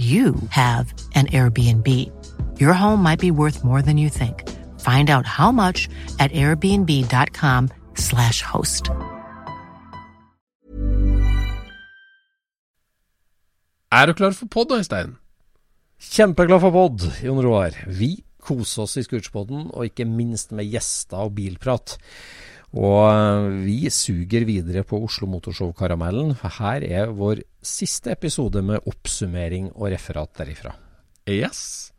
you have an Airbnb. Your home might be worth more than you think. Find out how much at airbnb.com/slash host. Er du klar for pod, Øystein? Kjempeklar for pod, Jon Roar. Vi koser oss i Scootspoden, og ikke minst med gjester og bilprat. Og eh, vi suger videre på Oslo Motorshow-karamellen, her er vår siste episode med oppsummering og referat derifra. Yes.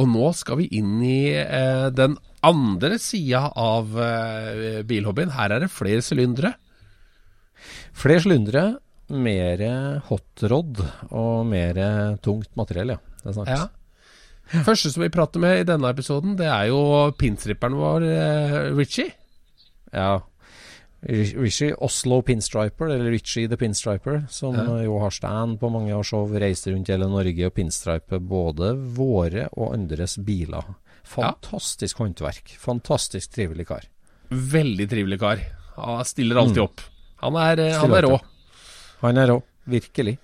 Og nå skal vi inn i eh, den andre sida av eh, bilhobbyen. Her er det flere sylindere. Flere sylindere, mer hotrod og mer tungt materiell, ja. Det snakkes. Ja. Første som vi prater med i denne episoden, det er jo pinstripperen vår, eh, Richie. Ja. Richie Oslo Pinstriper, eller Richie the Pinstriper, som Ja. jo har stand på mange av show, reiser rundt hele Norge og pinstriper både våre og andres biler. Fantastisk håndverk. Fantastisk trivelig kar. Veldig trivelig kar. Han stiller alltid Mm. opp. Han er, eh, han er rå. Han er rå, virkelig.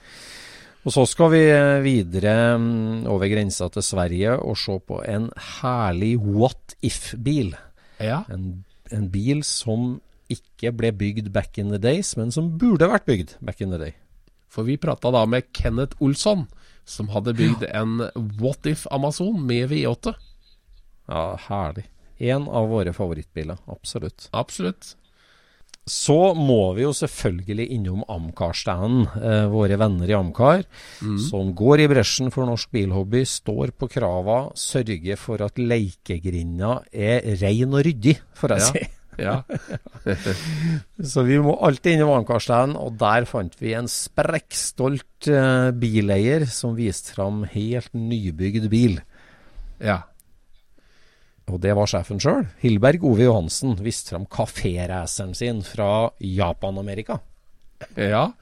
Og så skal vi eh, videre mm, over grensa til Sverige og se på en herlig what if-bil. Ja. En, en bil som ikke ble bygd back in the days, men som burde vært bygd back in the day. For vi prata da med Kenneth Olsson, som hadde bygd en What If Amazon med V8. Ja, herlig. En av våre favorittbiler, absolutt. Absolutt. Så må vi jo selvfølgelig innom Amcar-standen. Eh, våre venner i Amcar, som går i bresjen for norsk bilhobby, står på krava, sørger for at leikegrinda er rein og ryddig, får jeg Ja. si. Ja. Så vi må alltid innom Amcar-standen, og der fant vi en sprekkstolt eh, bileier som viste fram helt nybygd bil. ja. Og det var sjefen sjøl. Hilberg Ove Johansen viste fram kaféraceren sin fra Japan-Amerika. Ja.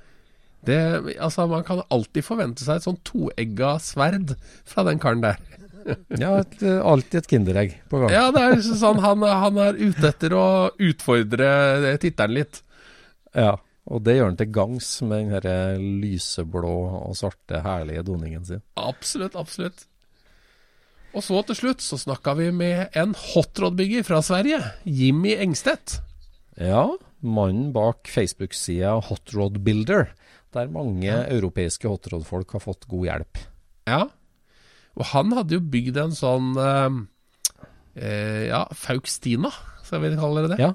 Det, altså, man kan alltid forvente seg et sånn toegga sverd fra den karen der. Ja, et, eh, alltid et kinderegg på gang. Ja, det er liksom sånn han, han er ute etter å utfordre tittelen litt. Ja, og det gjør han til gangs med den her lyseblå og svarte, herlige doningen sin. Absolutt, absolutt. Og så til slutt så snakka vi med en hotrod-bygger fra Sverige, Jimmy Engstedt. Ja, mannen bak Facebook-sida Hotrod Builder, der mange europeiske hotrod-folk har fått god hjelp. Ja. Og han hadde jo bygd en sånn eh, eh, Ja, Faukstina, skal vi kalle det det? Ja.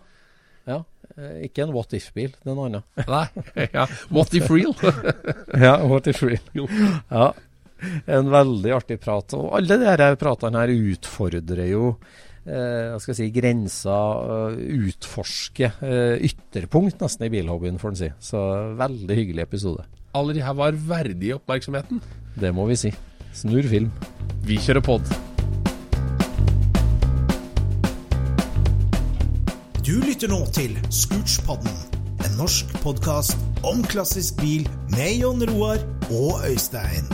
ja. eh, Ikke en what if-bil, det er noe annet. Nei. ja. What if real? Ja, what if real. Ja, en veldig artig prat. Og alle de her pratene her utfordrer jo eh, hva skal jeg si, grensa, eh, utforske eh, ytterpunkt nesten i bilhobbyen, får en si. Så veldig hyggelig episode. Alle de her var verdige oppmerksomheten. Det må vi si. Snurr film. Vi kjører pod. Du lytter nå til Scootspodden, en norsk podkast om klassisk bil med Jon Roar og Øystein.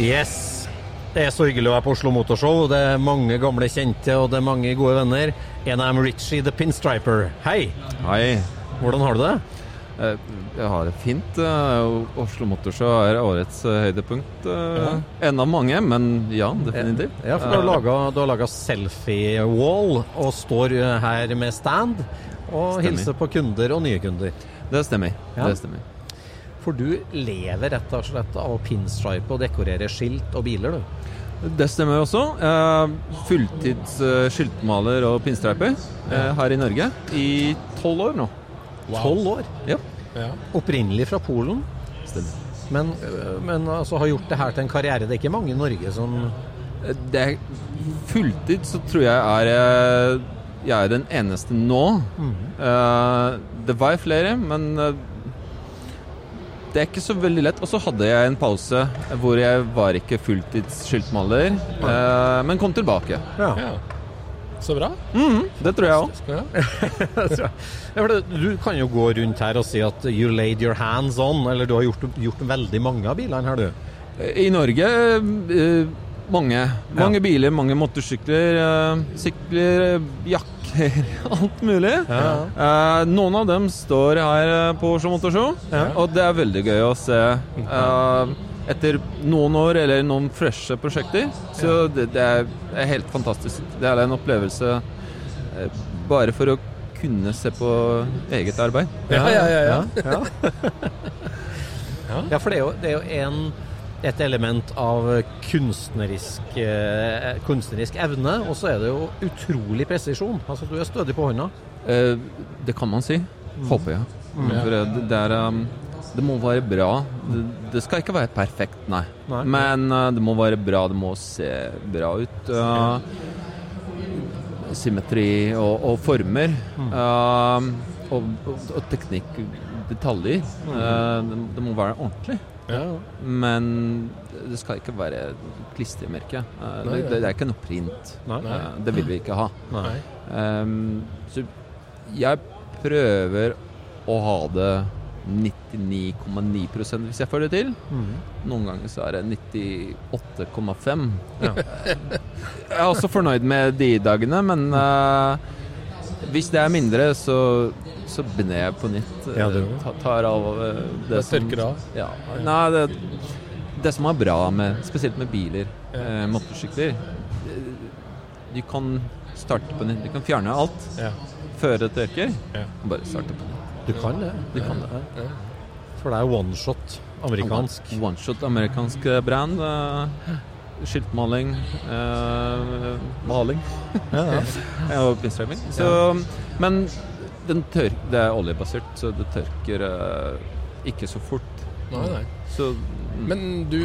Yes. Det er så hyggelig å være på Oslo Motorshow. Det er mange gamle kjente, og det er mange gode venner. En av dem Richie the Pinstriper. Hei! Hei. Hvordan har du det? Eh, Jeg har det fint. eh, Oslo Motorshow er årets eh, høydepunkt. Ja. En av mange, men ja, definitivt. Ja, for du har laga selfie-wall og står her med stand og Stemmer. hilser på kunder og nye kunder. Det stemmer. Ja. Det stemmer. For du lever rett og slett av å pinstripe og dekorere skilt og biler, du. Det stemmer også. Eh, Fulltids eh, skiltmaler og pinstreiper eh, her i Norge i tolv år nå. Tolv år. Ja, Opprinnelig fra Polen, stemmer. men, men altså har gjort det her til en karriere. Det er ikke mange i Norge som Eh, Det er, fulltid så tror jeg er Jeg er den eneste nå. Mm. det var flere, men det er ikke så veldig lett. Og så hadde jeg en pause hvor jeg var ikke fulltidsskiltmaler, eh, men kom tilbake. Ja. Ja. Så bra. Det tror jeg òg. Ja. Du kan jo gå rundt her og si at 'you laid your hands on', eller du har gjort, gjort veldig mange av bilene her, du. I Norge eh, mange. Mange biler, mange motorsykler, eh, sykler, eh, jakker, alt mulig. Ja. Eh, noen av dem står her eh, på Oslo Motorshow, Ja. og det er veldig gøy å se. eh, etter noen år eller noen freshe prosjekter. Så det, det er, helt fantastisk. Det er en opplevelse eh, bare for å kunne se på eget arbeid. Ja, ja, ja, ja. ja. ja, for det er jo, en, et element av kunstnerisk, eh, kunstnerisk evne, og så er det jo utrolig presisjon. Altså, du er stødig på hånda. Eh, det kan man si. Håper jeg. For eh, det, det er um, Det må være bra. Det, det skal ikke være perfekt, nei. Nei. Men eh, det må være bra. Det må se bra ut. Uh, symmetri og, og former. eh, og, og, og teknikk, detaljer. Uh, det, det må være ordentlig. Ja. Men det skal ikke være klistremerke. Eh, det, det er ikke noe print. Nei. Eh, det vil vi ikke ha. Ehm, så jeg prøver å ha det 99,9% hvis jeg får det til. Noen ganger så er det 98,5. Ja. jeg er også fornøyd med de dagene, men uh, hvis det er mindre, så, så begynner jeg på nytt. Ja, det Ta- tar av det, det som tørker av. Ja. Nei, det, det som er bra med Spesielt med biler, ja. motorsykler eh, Du kan starte på nytt. Du kan fjerne alt Ja. før det tørker. Ja. Og bare starte på nytt. Du kan det. Du kan det. For det er one shot amerikansk. One-shot amerikansk eh, brand. eh, skiltmaling, eh, maling Ja, ja. ja, og pinstriping. Så, Men tør, det er oljebasert, så det tørker uh, ikke så fort. Nei, nei. Så Men du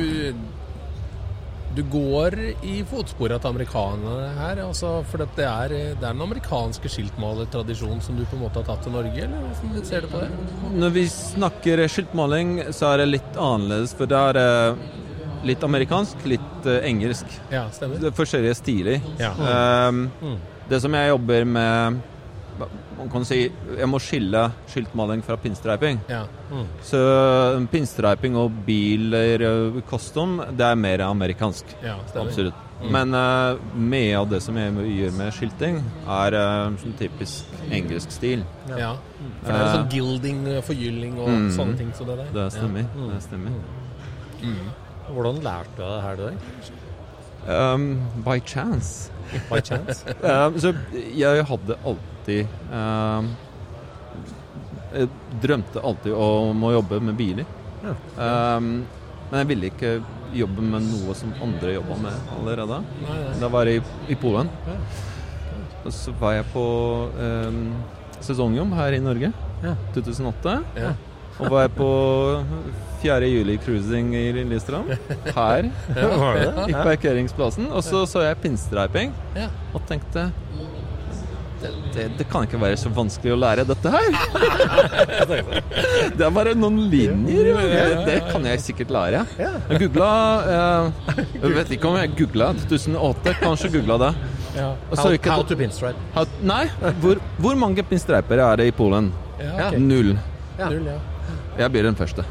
du går i fotsporet til amerikanerne her, altså, for det er, det er den amerikanske skiltmalertradisjonen som du på en måte har tatt til Norge, eller hvordan ser du på det? Når vi snakker skiltmaling, så er det litt annerledes, for det er eh, litt amerikansk, litt eh, engelsk. Ja, stemmer. Det er forskjellige stiler. Ja. Ehm, Det som jeg jobber med Man kan si jeg må skille skiltmaling fra pinstriping. Ja. Så pinstriping og biler, eh, custom, det er mer amerikansk. Ja, Absolutt. Mm. Men uh, mye av det som jeg gjør med skilting, er uh, sånn typisk engelsk stil. Ja. For det er sånn gilding, forgylling og Mm. sånne ting som det der. Det stemmer. Det stemmer. Hvordan lærte du deg det her? Um, by chance. By chance? Um, så jeg hadde alltid um, Jeg drømte alltid om å jobbe med biler. Um, men jeg ville ikke jobbe med noe som andre jobba med allerede. Nei, nei. Da var jeg i, i Polen. Og så var jeg på um, sesongjobb her i Norge. Ja. 2008. Ja. Og var jeg på 4. juli-cruising i Lillestrøm. Her. I parkeringsplassen. Og så så jeg pinstriping og tenkte det, det, det kan ikke være så vanskelig å lære dette her. det er bare noen linjer. Det, det kan jeg sikkert lære. Jeg googla eh, Jeg vet ikke om jeg googla 2008. Kanskje googla det. Ja. How, ikke- how to pinstripe. How- Nei, hvor, hvor mange pinstriper er det i Polen? Null. Ja. Null, ja. Jeg blir den første.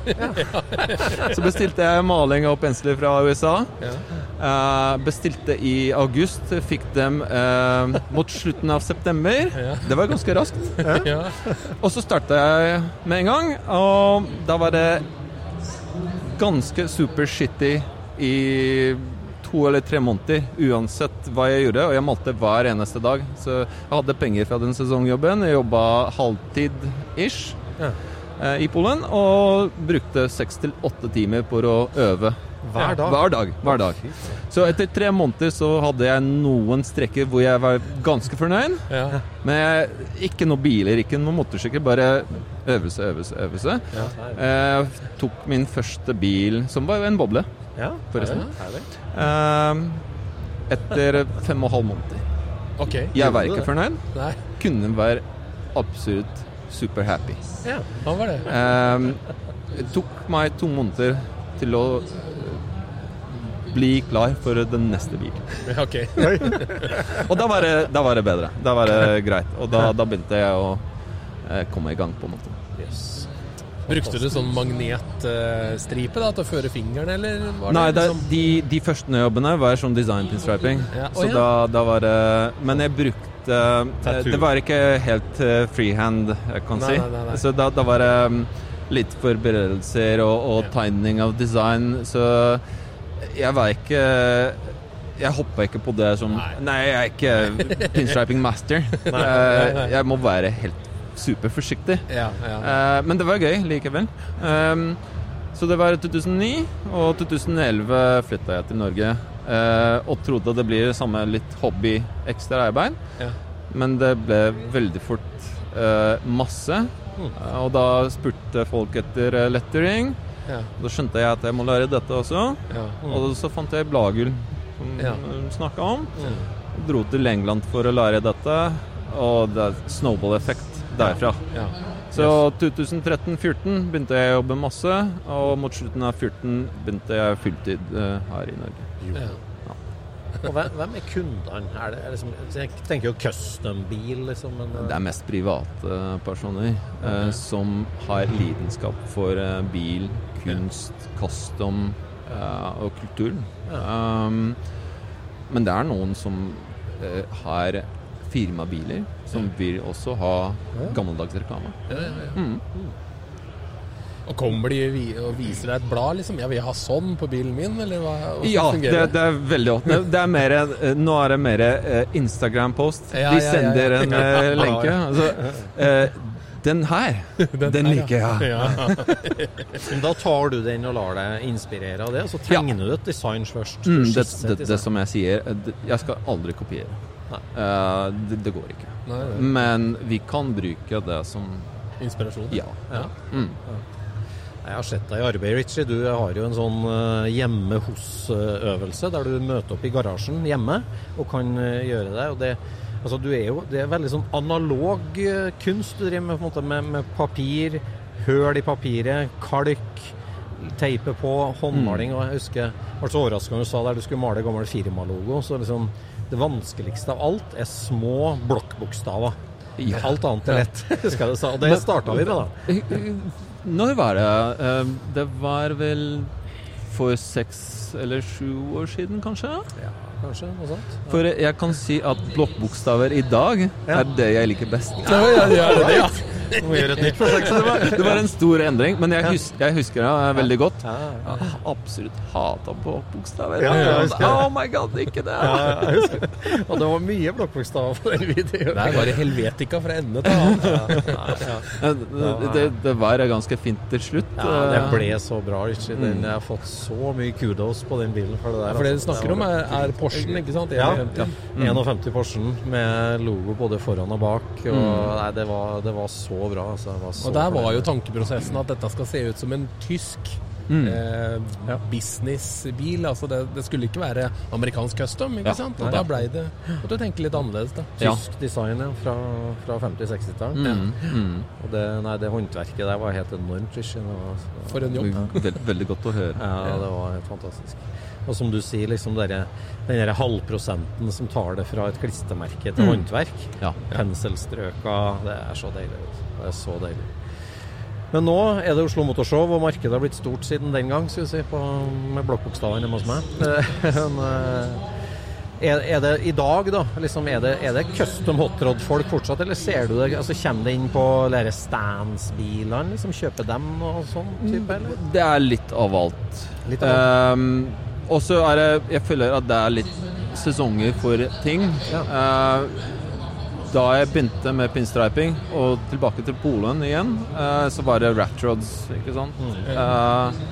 så bestilte jeg maling og pensler fra USA. Eh, bestilte i august, fikk dem eh, mot slutten av september. Det var ganske raskt. Ja. Og så starta jeg med en gang, og da var det ganske super shitty i to eller tre måneder, uansett hva jeg gjorde. Og jeg malte hver eneste dag. Så jeg hadde penger fra den sesongjobben. Jeg jobba halvtid-ish Ja. Eh, i Polen, og brukte seks til åtte timer på å øve. Hver dag? Hver dag. Hver dag. Så etter tre måneder så hadde jeg noen strekker hvor jeg var ganske fornøyd. Ja. Men jeg, ikke noe biler, ikke noe motorsykkel, bare øvelse, øvelse, øvelse. Jeg tok min første bil, som var en boble, Ja, forresten. Eh, etter fem og en halv måneder. Okay. Jeg var ikke fornøyd. Kunne være absolutt super happy. Ja. han var det. Um, det tok meg to måneder til å eh, bli klar for den neste bil. Ok. Og da var det, da var det bedre. Da var det greit. Og da, da begynte jeg å eh, komme i gang, på en måte. Brukte du sånn magnetstripe da, til å føre fingeren, eller var Nei, det liksom de, de første jobbene var sånn design pinstriping. Ja, å Så da, da var det Men jeg brukte eh, Tattoo. Det var ikke helt uh, freehand, jeg kan Nei, si. nei, nei, nei. Så da, da var det um, litt forberedelser og, og tegning av design. Så jeg var ikke jeg hoppa ikke på det som Nei. Nei, jeg er ikke pinstriping master. Eh, Jeg må være helt superforsiktig. Ja, ja. Eh, men det var gøy likevel. Um, så det var 2009, og 2011 flytta jeg til Norge. Eh, og trodde det blir det samme litt hobby, ekstra arbeid. Ja. Men det ble veldig fort eh, masse. Eh, og da spurte folk etter lettering. ja, Da skjønte jeg at jeg må lære dette også. ja. Og så fant jeg Blagull, som Ja. snakka om. Dro til England for å lære dette, og det er snowball-effekt derfra. ja. Så 2013-14 begynte jeg å jobbe masse, og mot slutten av 14 begynte jeg fulltid eh, her i Norge. ja. Og hvem, er kundene? Er det, er liksom, jeg tenker jo custom-bil, liksom. Men, Det er mest private personer eh, som har lidenskap for eh, bil, kunst, custom eh, og kultur. Um, men det er noen som eh, har firmabiler, som vil også ha gammeldags reklame. ja, ja, ja. Mm. Og kommer de og viser deg et blad, liksom? Ja, vil jeg ha sånn på bilen min, eller hva? Ja, det, det er veldig ofte. Det, det er mer, eh, nå er det mer eh, Instagram-post. De sender en eh, lenke. Altså, eh, den her, den, liker jeg. Ja. Men da tar du den og lar deg inspirere av det, og så tegner du et design først. Mm, det, det, det som jeg sier, jeg skal aldri kopiere. Eh, det, det går ikke. Nei, nei. Men vi kan bruke det som Inspirasjon. ja. Ja. Mm. Jeg har sett deg i arbeid, Richie. Du har jo en sånn eh, hjemme hos-øvelse, der du møter opp i garasjen hjemme og kan eh, gjøre det. Og det, altså, du er jo, det er veldig sånn analog eh, kunst du driver med, på en måte, med, med papir, høl i papiret, kalk, teipe på, håndmaling. Og jeg husker jeg ble så overraska da du sa der du skulle male gammel firmalogo. Så liksom, det vanskeligste av alt er små blokkbokstaver. Ja. Alt annet er lett, Skal du. Og det starta vi med, da. Når var det? Eh, Det var vel for seks eller sju år siden, kanskje? Ja, kanskje noe sånt. For jeg kan si at blokkbokstaver i dag er det jeg liker best. Ja, ja, ja, det, ja. Må gjøre et nytt forsøk. Så det var, det var en stor endring, men jeg, hus jeg husker det veldig godt. Ja, ja. Jeg absolutt hata blokkbokstaver. Ja, ja, jeg. Oh my god, ikke det! Ja, jeg. Og det var mye blokkbokstaver på den videoen. Det er bare helvetika fra ende til annen. Det, det, var ganske fint til slutt. Ja, det Eh, ble så bra, Ikke? Den, jeg har fått så mye kudos på den bilen. For det, der, For det du altså. snakker om, er, er Porschen, ikke sant? ja. 51 Porschen med logo både foran og bak. Og, nei, det, var, det var så bra. Altså. Var så Og der var jo tankeprosessen at dette skal se ut som en tysk Mm. eh, businessbil. Altså det, det skulle ikke være amerikansk custom, ikke Ja. sant? Og Nei. da blei det Måtte du tenke litt annerledes, da. Ja. Tysk design ja, fra, fra 50-60-tallet. Mm, mm. Og det, nei, det håndverket der var helt enormt. Var, For en jobb. Veld, veldig godt å høre. Ja, det var helt fantastisk. Og som du sier, liksom den der halvprosenten som tar det fra et klistremerke til håndverk. Ja. Penselstrøka. Det er så deilig. Det er så deilig. Men nå er det Oslo Motorshow, og markedet har blitt stort siden den gang, skal vi si, på, med blokkbokstavene hjemme hos meg. Men, eh, er, er det i dag, da? Liksom, er, det, er det custom hotrod-folk fortsatt, eller ser du det? Altså, Kommer det inn på lære Stans-bilene? Liksom, kjøper dem og sånn type, eller? Det er litt av alt. Litt av alt. Um, og så er det Jeg føler at det er litt sesonger for ting. Uh, da jeg begynte med pinstriping, og tilbake til Polen igjen, eh, så var det ratrods, ikke sant. Eh,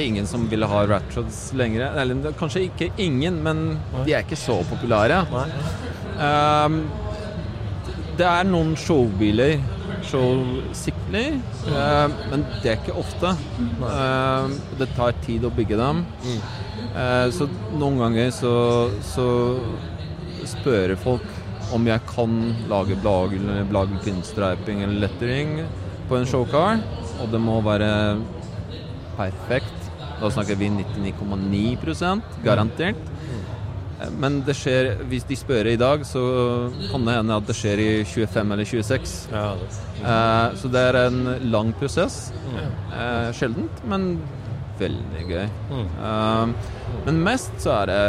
ingen som ville ha ratrods lenger. Eller kanskje ikke ingen, men de er ikke så populære. Eh, det er noen showbiler, showsykler, eh, men det er ikke ofte. Eh, det tar tid å bygge dem. Eh, så noen ganger så, så spør folk om jeg kan lage blagel, eller pinstriping eller lettering på en showcar, og det må være perfekt. Da snakker vi 99,9% garantert. Men det skjer, hvis de spør i dag, så kan det hende at det skjer i 25 eller 26. Ja, det. Eh, så det er en lang prosess. Eh, sjeldent, men veldig gøy. Eh, men mest så er det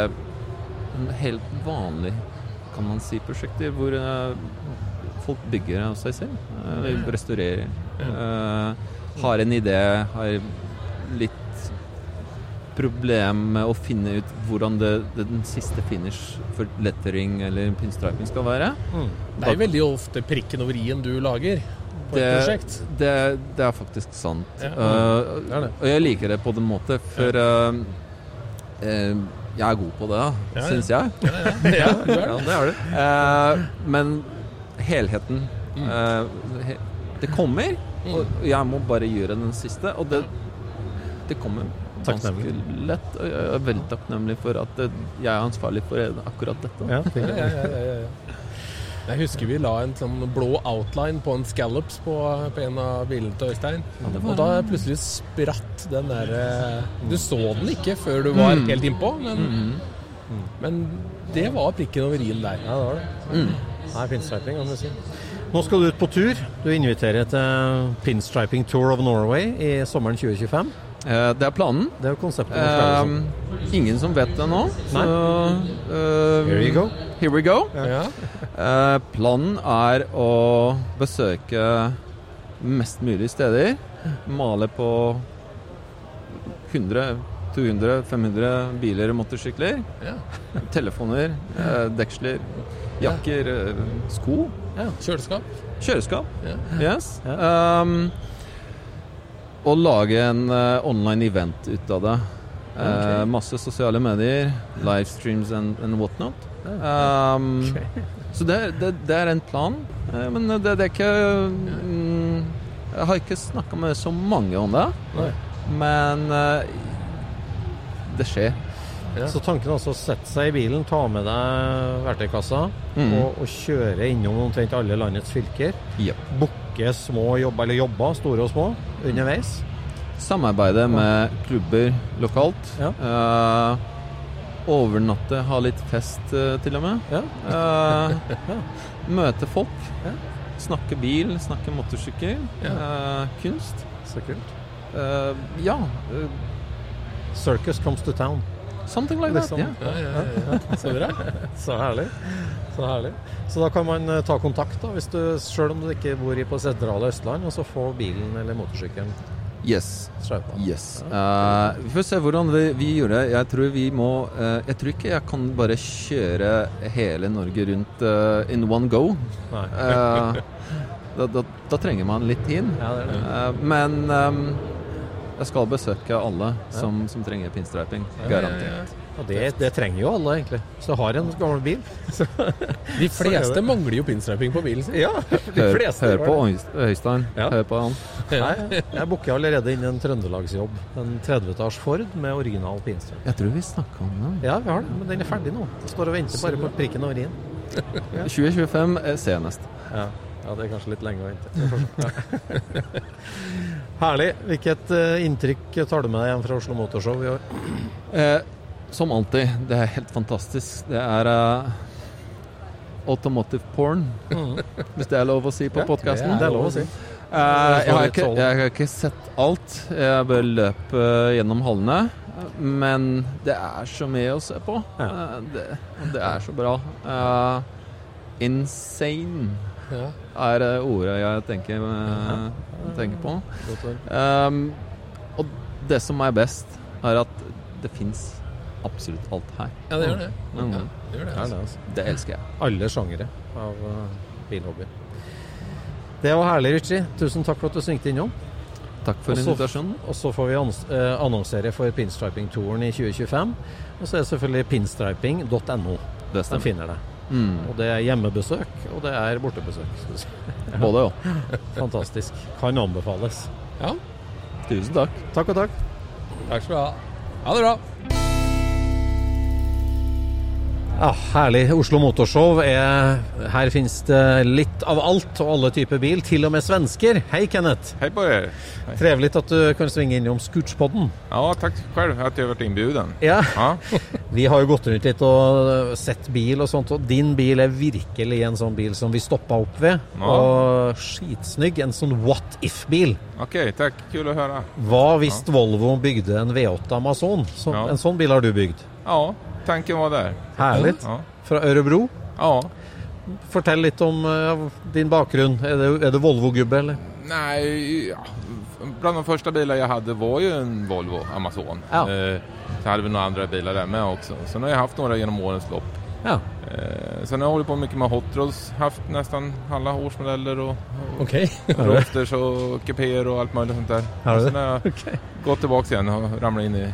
en helt vanlig, kan man si, prosjekter hvor eh, folk bygger av seg selv. eh, Eller restaurerer. Eh, har en idé, har litt problem med å finne ut hvordan det, det den siste finish for lettering eller pinstriping skal være. Det er jo veldig ofte prikken over i-en du lager på et prosjekt. det, det er faktisk sant. Ja. Uh, Det er det. og jeg liker det på den måten, for uh, eh, jeg er god på det, Ja, syns jeg. Ja, det. Er du. Eh, men helheten Mm. eh, he, Det kommer, og jeg må bare gjøre den siste. Og det, det kommer ganske lett. Og jeg er veldig takknemlig for at jeg er ansvarlig for akkurat dette. Ja, ja, ja, ja. Jeg husker vi la en sånn blå outline på en scallops på, på en av bilene til Øystein. Og da plutselig spratt den der eh, Du så den ikke før du var helt innpå, men, men det var prikken over i-en der. Ja, det var det. Nei, pinstriping, kan du si. Nå skal du ut på tur. Du inviterer til Pinstriping Tour of Norway i sommeren 2025. Eh, det er planen. Det er konseptet. Eh, ingen som vet det nå. Så, eh, Here you go. Here we go. Ja. Uh, planen er å besøke mest mulig steder. Male på 100, 200, 500 biler og motorsykler. Ja. Telefoner, eh, deksler, jakker, eh, sko. ja. Kjøleskap. Kjøleskap. Ja. Yes. Um, og lage en uh, online event ut av det. Eh, masse sosiale medier, livestreams and, and whatnot. Um, Så det, det, det er en plan. Eh, men det, det er ikke mm, Jeg har ikke snakka med så mange om det. Nei. Men eh, det skjer. Ja. Så tanken er altså å sette seg i bilen, ta med deg verktøykassa Mm. og, og kjøre innom omtrent alle landets fylker. Ja. Booke små jobber, eller jobber, store og små, underveis. Samarbeide med klubber lokalt. Ja. Eh, overnatte, ha litt fest eh, til og med. Ja. Eh, møte folk. Ja. Snakke bil, snakke motorsykkel. eh, kunst. Så kult. Ja, Circus comes to town. something like that. Liksom. ja. Ja, ja, ja, ja. Så bra. Så herlig. Så herlig. Så da kan man ta kontakt, da, hvis du, selv om du ikke bor i på sentrale Østland, og så få bilen eller motorsykkelen Yes. Yes. Uh, vi får se hvordan vi, vi gjør det. Jeg tror vi må uh, Jeg tror ikke jeg kan bare kjøre hele Norge rundt uh, in one go. Da, da, da trenger man litt tid. Ja, det det. Men um, jeg skal besøke alle som, som trenger pinstriping. Garantert. Og det, det trenger jo alle, egentlig. Så har en gammel bil. Så, De fleste mangler jo pinstriping på bilen sin. ja, de Hør, fleste hør på Øystein. Ja. Hør på han. Nei, jeg booker allerede inn en trøndelagsjobb. En 30-etasjes Ford med original pinstriping. Jeg tror vi snakka om den. Ja, vi har den. men den er ferdig nå. Den står og venter bare på prikken over i-en. 2025 er senest. Ja. ja, det er kanskje litt lenge å vente. Herlig. Hvilket eh, inntrykk tar du med deg hjem fra Oslo Motorshow i år? Eh, som alltid, det er helt fantastisk. Det er uh, automotive porn, hvis det er lov å si på Ja, podkasten. det er lov å si. Uh, jeg, har ikke, sånn. jeg har ikke sett alt. Jeg bør løp eh, gjennom hallene. Men det er så mye å se på. Eh, det, det er så bra. Uh, insane er ordet jeg tenker, tenker på. Um, og det som er best, er at det fins absolutt alt her. Ja, det gjør det. Mm. Ja, det gjør det. Det Altså. det, altså. Det elsker jeg. Alle sjangere av uh, bilhobby. Det var herlig, Ritchie. Tusen takk for at du svingte innom. Takk for invitasjonen. Og så får vi eh, annonsere for pinstriping-touren i 2025. Og så er det selvfølgelig pinstriping.no. Det De finner det. Mm. Og det er hjemmebesøk, og det er bortebesøk. Både òg. Fantastisk. Kan anbefales. Ja, Tusen takk. Takk og takk. takk skal du ha. Ha det bra. Ja, herlig. Oslo Motorshow er Her finnes det litt av alt og alle typer bil, til og med svensker. Hei, Kenneth. Hei på er! Trevligt at du kan svinge innom Scootspodden. Ja, takk selv at jeg har vært inbjuden. Ja, Ja, vi har jo gått rundt litt og sett bil og sånt, og din bil er virkelig en sånn bil som vi stoppa opp ved. Ja. Og skitsnygg. En sånn what if-bil. Ok, takk. Kul å høre. Hva hvis Volvo bygde en V8 Amazon? Så, Ja. En sånn bil har du bygd. Ja, tanken var där. Herlig. Ja, Fra Ørebro. ja. Fortell litt om uh, din bakgrunn. Er det, er det Volvo-gubbe, eller? Nei, ja. bland de første bilar jeg hadde var jo en Volvo Amazon. Ja. Eh, så hadde vi noen andre biler der med også. Så nå har jeg hatt noen gjennom årens lopp. Ja. Eh, sen har jag hållit på mycket med hot rods, haft nästan alla årsmodeller och Ok. roadsters och kupéer och allt möjligt sånt där. Har du det? sen har jag okay. gått tillbaka igen och ramlat in i,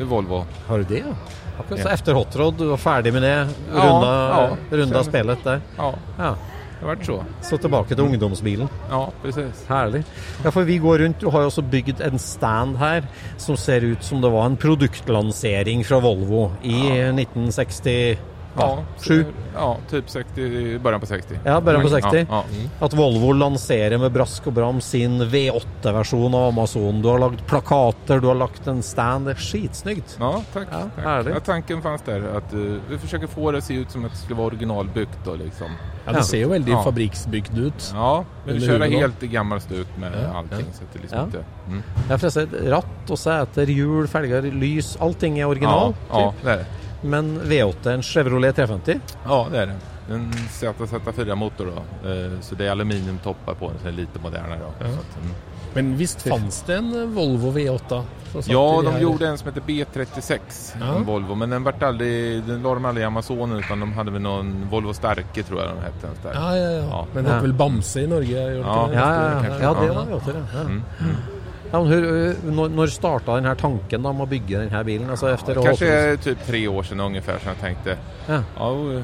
i Volvo. Har du det, ja? Akkurat så Ja. efter Hot Rod, du var ferdig med det? Ja, Runda, ja. runda spelet der? Ja, Ja. det har vært så. Så tilbake til ungdomsbilen. Ja, precis. Herlig. Ja, for vi går rundt. Du har jo også bygd en stand her som ser ut som det var en produktlansering fra Volvo i 1960 Ja, Sju. Ja, typ 60, i början på 60. Ja, början på 60. Ja, ja. At Volvo lanserer med brask og bram sin V8-versjon av Amazon. Du har lagd plakater, du har lagt en stand. Det er skitsnyggt. ja takk. Ja, tack. Ja, tanken fanns der. At uh, vi försöker få det å se ut som at det skulle være originalbygd. liksom. Ja, det ser jo veldig Ja. fabrikksbygd ut. Ja, vi kjører helt i gammal stuk med Ja, allting ja. så det liksom Ja. Mm. Ja, for jeg ser ratt og seter, hjul, felger, lys. Allting er original. Ja, ja, det er det. Men V8 en Chevrolet 350. Ja, det er det. En ZZ4-motor. Eh, Så det er aluminiumtopper på den, så den litt lite modernare. Ja. Mm. Men visst fanns det en eh, Volvo V8? som satt Ja, de gjorde en som heter B36, Ja. en Volvo. Men den vart aldrig, den la de aldri i Amazonen utan de hadde vel noen Volvo Starke tror jeg de hette. Stark. Ja, ja, ja. Ja. Men det var het vel Bamse i Norge? Ja. det? Ja, ja, ja. ja det var V8. Ja. Ja, når, når starta denne tanken om å bygge denne bilen? Altså efter ja, är typ tre år siden ungefär som jeg tenkte Ja. ja,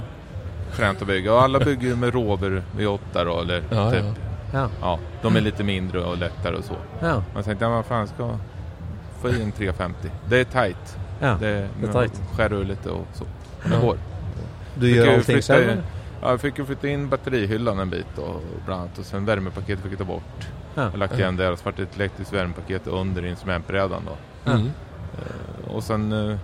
fränt å bygge. Og alle bygger jo med Rover V8 då, eller Ja, typ. ja. Ja, de er litt mindre og lettere og så. ja, Men jeg, hva faen skal få i en 350? Det er tight. ja. Det, det er tight. Skjærer litt og så. Men det går. Du gjør allting selv? Ja, jeg fikk jo flytta inn batterihyllan en bit och bland annat och sen värmepaketet fick jag ta bort. Ja. Jag lagt igen det och så vart det ett elektriskt värmepaket under instrumentbrädan då. Mm. Och sen uh,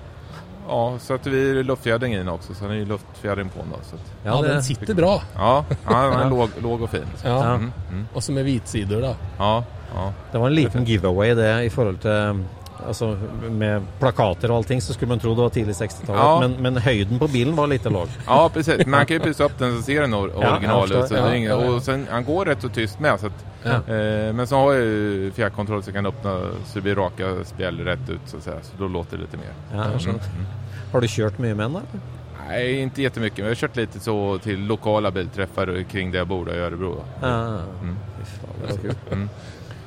ja, satte vi luftfjädring i den också så den är ju luftfjädring på den då. Så att, Ja, den sitter bra. ja, ja, den är låg, låg och fin. Ja. Mm, mm, Og så med hvitsidor, da. ja, ja. Det var en liten giveaway det i forhold til Altså med plakater og allting så skulle man tro det var tidlig 60-tallet, Ja. men, men høyden på bilen var lite låg. Ja, precis. Man kan ju pysa upp den så ser den original förstår. ut. Ja, ja, ja. och sen, han går rätt så tyst med. Så att, Ja. eh, men så har ju fjärrkontroll så kan öppna så det blir raka spjäll rätt ut så att säga. Så då låter det lite mer. Ja, Mm. Har du kjørt mye med den? Nej, inte jättemycket. Men jag har kört lite så till lokala bilträffar kring där jag bor i Örebro. Ja, Mm.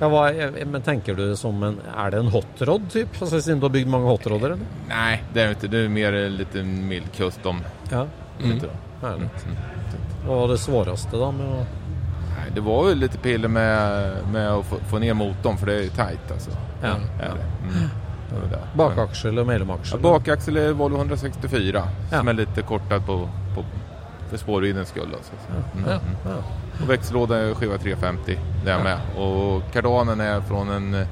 Mm. Ja, hva, men tenker du som en Er det en hotrod, typ? Altså, siden du har bygd mange hotroder, eller? Nej, det er jo ikke, Det er mer en lite mild custom. Ja, Mm. Lite herlig. Mm. Hva var det svåraste da med å Nei, det var jo litt piller med, med å få, få ned motorn for det er jo teit, altså. Ja. ja. Mm. Var det. Bakaksel og Ja, mellomaksel? bakaxel Volvo 164 Ja. som er litt kortet på, på för spårviddens skull. Altså. Mm. Ja, Mm. ja. Och växellådan är skiva 350, det är med. Och kardanen är från en eh,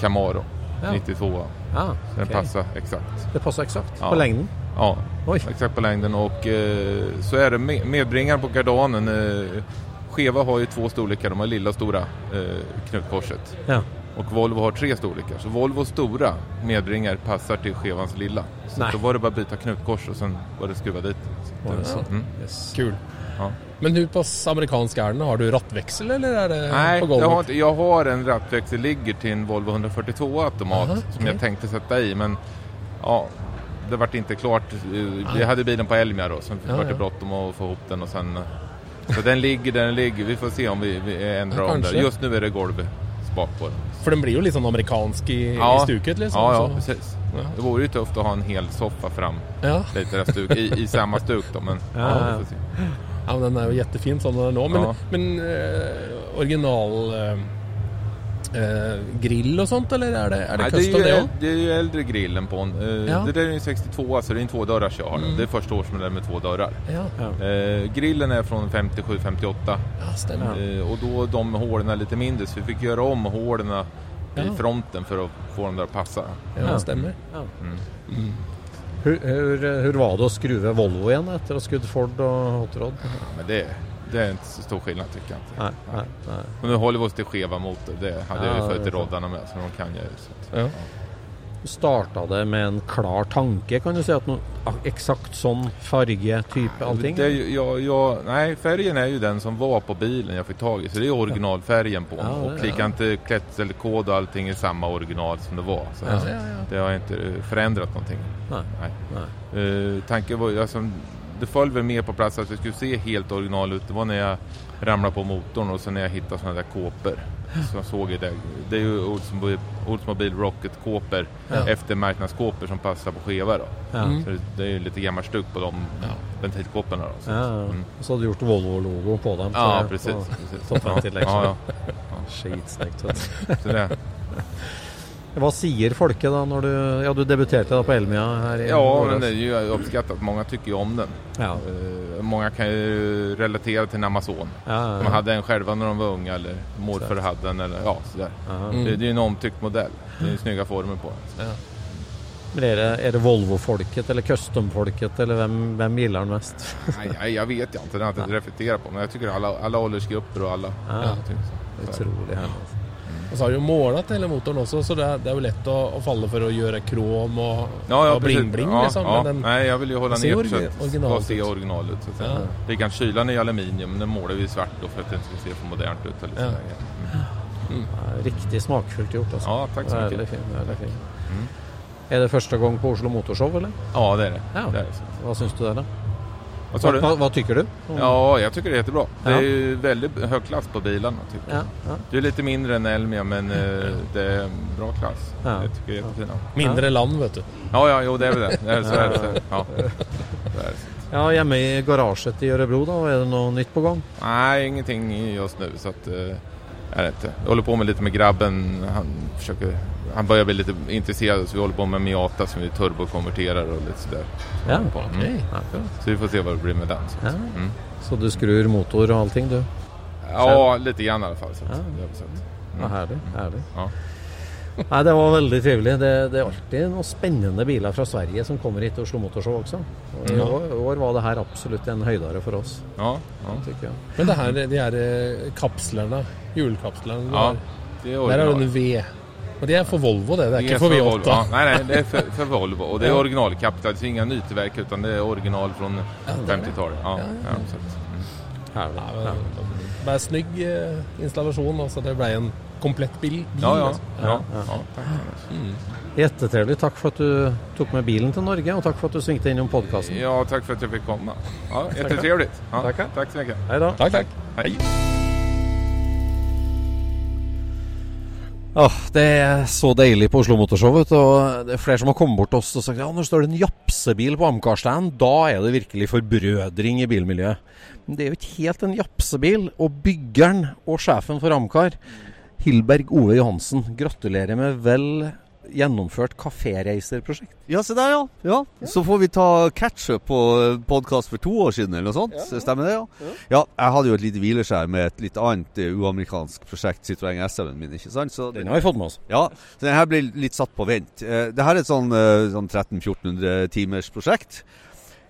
Camaro Ja. 92. Ah, Så den passar exakt. Det passer exakt Ja. på lengden? Ja, Oj. exakt på längden. Och eh, så är det med, medbringaren på kardanen. Eh, Cheva har ju två storlekar, de har lilla och stora eh, knutkorset. Ja. Och Volvo har tre storlekar. Så Volvos stora medbringare passar till Chevans lilla. Så Nej. då var det bara att byta knutkors och sen var det skruva dit. Så, det så? Mm. Kul. Ja. Men hur pass amerikansk är den? Har du rattväxel eller är det Nej, på jag golvet? har, inte, jag har en rattväxel ligger till en Volvo 142 automat Aha, som jeg jag tänkte sätta i men ja, det vart inte klart. Vi hade bilen på Elmia då, så Ja, vart det ja. bråttom att få ihop den och sen så den ligger där den ligger. Vi får se om vi, vi ändrar Ja, om det. Just nu är det golvspak på den. För den blir ju sånn amerikansk i, i stuket liksom. Ja, ja, så. precis. Ja. Det vore ju tufft att ha en hel soffa fram Ja. lite stuk, i, i samma stuk då men ja, Ja, vi får se. Ja, men den er jo jettefin sånn den er nå. Men, Ja. men eh, original eh, eh, grill och sånt eller är det, är det Nej, det, är custom ju, det också? det är ju äldre grillen på en. Eh, Ja. Det där är ju en 62 så det är en tvådörrars jag har. Mm. Det är första årsmodellen med två dörrar. Ja, Eh, grillen är från 57-58 ja stämmer. eh, och då de hålen är lite mindre så vi fick göra om hålen Ja. i fronten för att få dem där att passa. Ja, stämmer. Mm. Hur, hur, hur var det å skru ved Volvo igjen etter å ha skutt Ford og Hot Rod? Men det, det er ikke så stor skillnad syns jeg. Ikke. Nej, nej, nej. Men nå holder vi oss til skeva motor. Det hadde Ja, fått till är sant. roddarna med så de kan jag ju. Du startade med en klar tanke kan du si? At no, Eksakt sånn farge, type, allting? Det jag, jag, nej, färgen är ju den som var på bilen jag fick tag i. Så det är originalfärgen på den. Ja, och ja. likadant ja. klätterkod och allting är samma original som det var. Så Ja, ja, ja. Det har inte eh, förändrat någonting. Nej. Nej. Nej. Uh, tanken var alltså, det föll väl mer på plats att det skulle se helt original ut. Det var när jag ramlade på motorn och sen när jag hittade sådana där kåpor. Så jag såg ju det. Det är ju Oldsmobil, Oldsmobil Rocket-kåpor, Ja. eftermarknadskåpor som passar på skeva då. Ja. Mm. Så det, det är ju lite gammalt stuck på de Ja. ventilkåporna då. Så, Ja, mm. så hade du gjort Volvo-logo på dem? Ja, precis. på precis. toppventilation. Ja, ja. Skitsnyggt. Vad säger folket da når du, ja du debuterte da på Elmia her i ja, men det er ju uppskattat. Många tycker ju om den. Ja. Uh, många kan ju relatera till en Amazon. Ja, ja, De hade en själva när de var unga eller morfar hadde hade den eller ja, sådär. der Mm. Det, det är ju en omtyckt modell. Det är snygga former på den. Ja. Men är det, är det Volvo-folket eller Custom-folket eller vem, vem gillar den mest? Nej, jeg jag vet jag inte. Det har jag inte reflekterat på. Men jag tycker alla, alla åldersgrupper och alla. Ja. Ja. Otroligt Och så har du måla til hele motoren også, så det er, det er jo lett å, å, falle for å gjøre krom og, Ja, ja, och bling-bling ja, liksom. ja. Den, Nej, jag vill ju hålla den ser ner så orgi- att det originalt ska se original ut. Så att. Ja. Likadant kylan i aluminium, men den målar vi svart då för att det inte ska se för modernt ut. Eller Ja. mm. Riktig smakfullt gjort alltså. Ja, tack så mycket. Väldigt fin, väldigt fin. Mm. Er det første gang på Oslo Motorshow eller? Ja, det er det. Ja. det, er det. Hva Vad syns du der, då? Vad du? Vad, vad tycker du? Mm. Ja, jag tycker det är jättebra. Det er är ju väldigt hög klass på bilarna. Tycker jag. Ja, ja. Det är lite mindre än Elmia, men eh, det är bra klass. Ja. Jag tycker det är jättefina. mindre land vet du. Ja, ja, jo det är väl det. det är, så är det. Så, ja. Så är det. ja, hjemme i garaget i Örebro då, är det något nytt på gång? Nej, ingenting just nu. Så att, eh, vet inte. Jag håller på med lite med grabben. Han, försöker, han börjar bli lite intresserad så vi håller på med Miata som vi turbokonverterar och lite sådär. Så Ja, på. Mm. Okay. Så vi får se vad det blir med den. Så, Ja. mm. Så du skruvar motor och allting du? ja lite grann i alla fall. Så Ja. det har vi sett. Ja, Mm. härligt, härligt. Ja. Nei, det var veldig trivelig. Det, det er alltid noen spennende biler fra Sverige som kommer hit til Oslo Motorshow også. Og I Ja. år, år var det her absolutt en høydare for oss, Ja, ja. tycker jag. Men det her, de her kapslene, hjulkapslene ja, de Der er det en V. Og det er for Volvo det, det er, Det inte är för V8. Volvo. Ja, nei, nei, det er for, for Volvo. Og det er originalkapital. det är inga nytillverk utan det er original det det. 50-talet. Ja, Ja, ja, så. Ja, Ja. men Bare snygg eh, installasjon, altså det ble en komplett bil. bil ja, ja, altså. ja, Ja, ja, ja. tack. Mm. Jättetrevligt. Tack för du tok med bilen til Norge og takk for at du svingte innom podcasten. Ja, takk for at jeg fikk komme. Ja, jättetrevligt. Ja, takk, Tack så mye. Hei da. Takk, takk. Hej. Ja, det er så deilig på Oslo Motorshow. vet og Det er flere som har kommet bort til oss og sagt ja, nå står det en japsebil på Amcar-stand. Da er det virkelig forbrødring i bilmiljøet. Men det er jo ikke helt en japsebil. Og byggeren og sjefen for Amcar, Hilberg Ove Johansen, gratulerer med vel gjennomført kaféreiserprosjekt. Ja, se der, ja. ja. Så får vi ta catch-up på podkast for to år siden, eller noe sånt. Stemmer det, ja? ja? jeg hadde jo et lite hvileskjær med et litt annet uh, uamerikansk prosjekt, Citroën SM-en min, ikke sant? Så Den har vi fått med oss. ja, så den her ble litt satt på vent. Uh, det her er et sånn, sånn 1300-1400 timers prosjekt.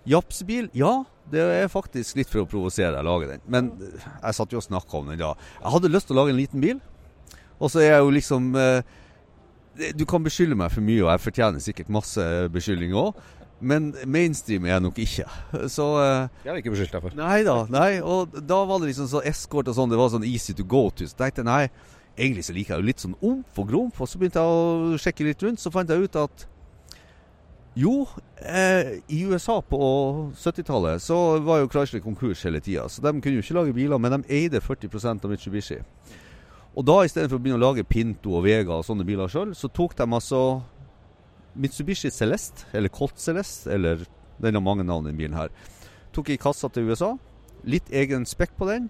Japsbil, ja. det er faktisk litt for å provosere jeg å lage den. Men jeg satt jo og snakka om den da. Jeg hadde lyst til å lage en liten bil, og så er jeg jo liksom eh, Du kan beskylde meg for mye, og jeg fortjener sikkert masse beskyldninger òg. Men mainstream er jeg nok ikke. Så eh, Det har vi ikke beskyldt deg for. Nei da. nei, Og da var det liksom så eskort og sånn, det var sånn easy to go to. Så tenkte jeg nei, egentlig så liker jeg jo litt sånn omf og grumf. Og så begynte jeg å sjekke litt rundt, så fant jeg ut at jo, eh, i USA på 70-tallet så var jo Chrysler konkurs hele tida. Så de kunne jo ikke lage biler, men de eide 40% av Mitsubishi. Og da istedenfor å begynne å lage Pinto og Vega og sånne biler sjøl, så tok de altså Mitsubishi Celeste, eller Colt Celeste, eller den har mange navn, den bilen her. Tok i kassa til USA. Litt egen spekk på den.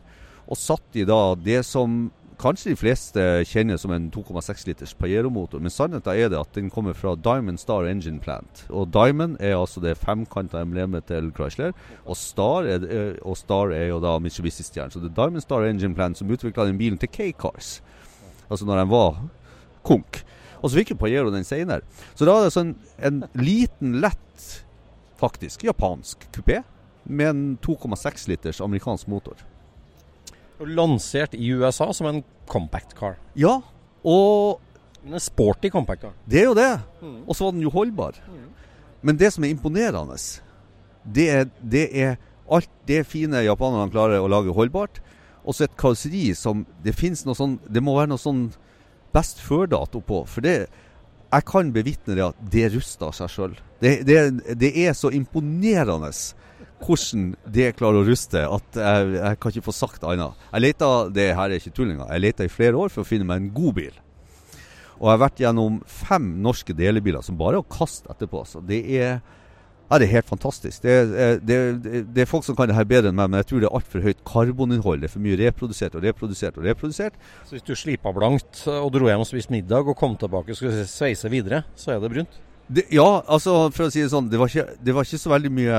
Og satt i da det som kanskje de fleste kjenner som en 2,6 liters Pajero-motor. Men sannheten er det at den kommer fra Diamond Star Engine Plant. Og Diamond er altså det femkanta emblemet til Chrysler. Og Star er, og Star er jo da Mitsubishi-stjernen. Så det er Diamond Star Engine Plant som utvikla den bilen til K-Cars. Altså når den var konk. Og så fikk jo Pajero den seinere. Så da er det sånn en liten, lett, faktisk japansk kupé med en 2,6 liters amerikansk motor. Lansert i USA som en compact car. Ja, og En sporty compact car. det er jo det. Og så var den jo holdbar. Men det som er imponerende, det er, det er alt det fine japanerne klarer å lage holdbart. Og så et karosseri som Det finnes noe sånn Det må være noe sånn best før-dato på. For det Jeg kan bevitne det at det ruster seg sjøl. Det, det, det er så imponerende hvordan det klarer å ruste at jeg, jeg kan ikke få sagt annet. Jeg leta, Det her er ikke tullinga. Jeg leta i flere år for å finne meg en god bil. Og jeg har vært gjennom fem norske delebiler som bare er å kaste etterpå. Så det er, ja, det er helt fantastisk. Det, er- det, det, det er folk som kan det her bedre enn meg, men jeg tror det er altfor høyt karboninnhold. Det er for mye reprodusert og reprodusert og reprodusert. Så hvis du slipa blankt og dro hjem og spiste middag og kom tilbake og skulle sveise videre, så er det brunt? Det, ja, altså for å si det sånn, det var ikke, det var ikke så veldig mye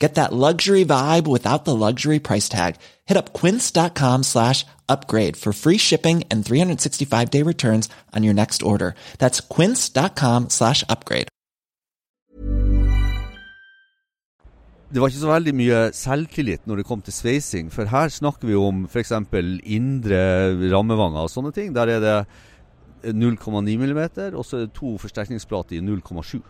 Get that luxury vibe without the luxury price tag. Hit up quince.com slash upgrade for free shipping and 365 day returns on your next order. That's quince.com slash upgrade. Det var ikke så veldig mye selvtillit når det kom til sveising. For her snakker vi om f.eks. indre rammevanger og sånne ting. Der er det 0,9 mm, og så er det to forsterkningsplater i 0,7.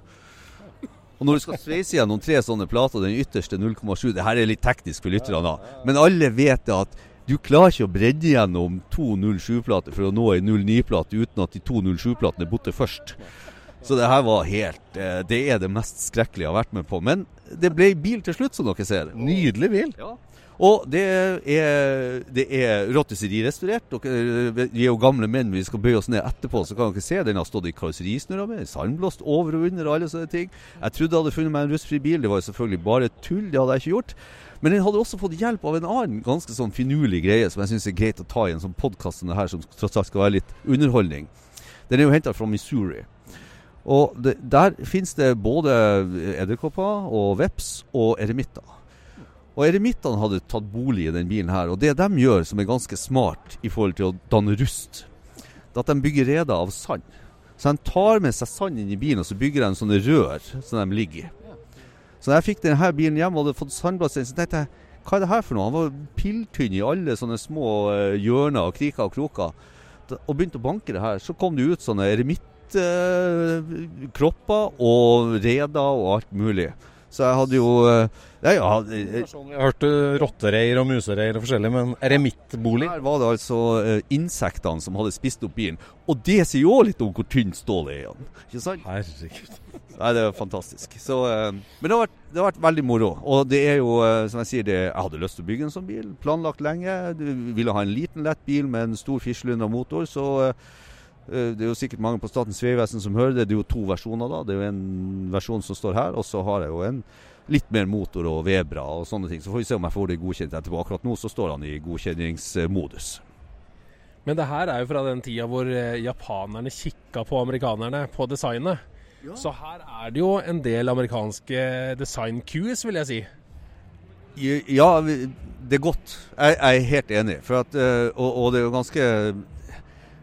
Og når du skal sveise gjennom tre sånne plater, den ytterste 0,7 Det her er litt teknisk for lytterne, da. Men alle vet det at du klarer ikke å bredde gjennom to 07-plater for å nå ei 09-plate uten at de to 07-platene er borte først. Så det her var helt eh, Det er det mest skrekkelige jeg har vært med på. Men det ble bil til slutt, som dere ser. Nydelig bil. Ja. Og det er, det er rotisserirestaurert. Dere- Vi er jo gamle menn, vi skal bøye oss ned etterpå, så kan dere se den har stått i karosserisnurra med. Sandblåst over og under og alle sånne ting. Jeg trodde jeg hadde funnet meg en rustfri bil, det var jo selvfølgelig bare tull. Det hadde jeg ikke gjort. Men den hadde også fått hjelp av en annen ganske sånn finurlig greie som jeg syns er greit å ta i en sånn podkast som det her, som tross alt skal være litt underholdning. Den er jo henta fra Missouri. Og det, der finnes det både edderkopper og veps og eremitter. Og eremittene hadde tatt bolig i den bilen her. Og det de gjør som er ganske smart i forhold til å danne rust, det er at de bygger reder av sand. Så de tar med seg sand inn i bilen, og så bygger de sånne rør som de ligger i. Så da jeg fikk denne bilen hjem og hadde fått sandblåst inn, så tenkte jeg hva er det her for noe? Han var pilltynn i alle sånne små eh, hjørner og kriker og kroker. Og begynte å banke det her. Så kom det ut sånne eremittkropper og reder og alt mulig. Så jeg hadde jo eh, Nei, ja, eh, Sånn, Jeg hørte rottereir og musereir og forskjellig, men eremittbolig? Her var det altså eh, insektene som hadde spist opp bilen. Og det sier jo òg litt om hvor tynt stålet er igjen. Ikke sant? Herregud. Nei, det er fantastisk. Så, eh, men det har, vært, det har vært veldig moro. Og det er jo, eh, som jeg sier, det, jeg hadde lyst til å bygge en sånn bil. Planlagt lenge. Du ville ha en liten, lett bil med en stor fislynda motor. Så eh, eh, det er jo sikkert mange på Statens vegvesen som hører det. Det er jo to versjoner da. Det er jo en versjon som står her, og så har jeg jo en litt mer motor og Vebra og sånne ting. Så får vi se om jeg får det godkjent etterpå. Akkurat nå så står han i godkjenningsmodus. Men det her er jo fra den tida hvor eh, japanerne kikka på amerikanerne på designet. Så her er det jo en del amerikanske design-cues, vil jeg si. Ja, det er godt. Jeg, jeg er helt enig. For at, eh, og, og det er jo ganske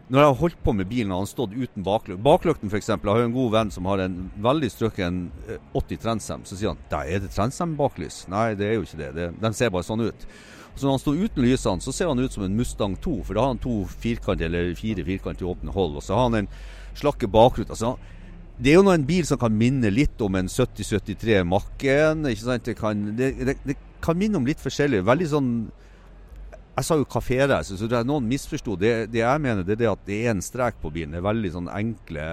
Når jeg har holdt på med bilen og han stått uten baklykt Baklykten f.eks. Jeg har en god venn som har en veldig strøkken eh, 80 Trensem. Så sier han da er det Trensem baklys. Nei, det er jo ikke det. det. Den ser bare sånn ut. Så når han står uten lysene, så ser han ut som en Mustang 2. For da har han to firkant eller fire firkant i åpne hold. Og så har han en slakke bakrute. Altså, det er jo nå en bil som kan minne litt om en 7073 Mac-en. ikke sant? Det kan, det, det, det kan minne om litt forskjellig. Veldig sånn Jeg sa jo kaféreise, så det er noen misforsto. Det, det jeg mener, det er at det er en strek på bilen. Det er veldig sånn enkle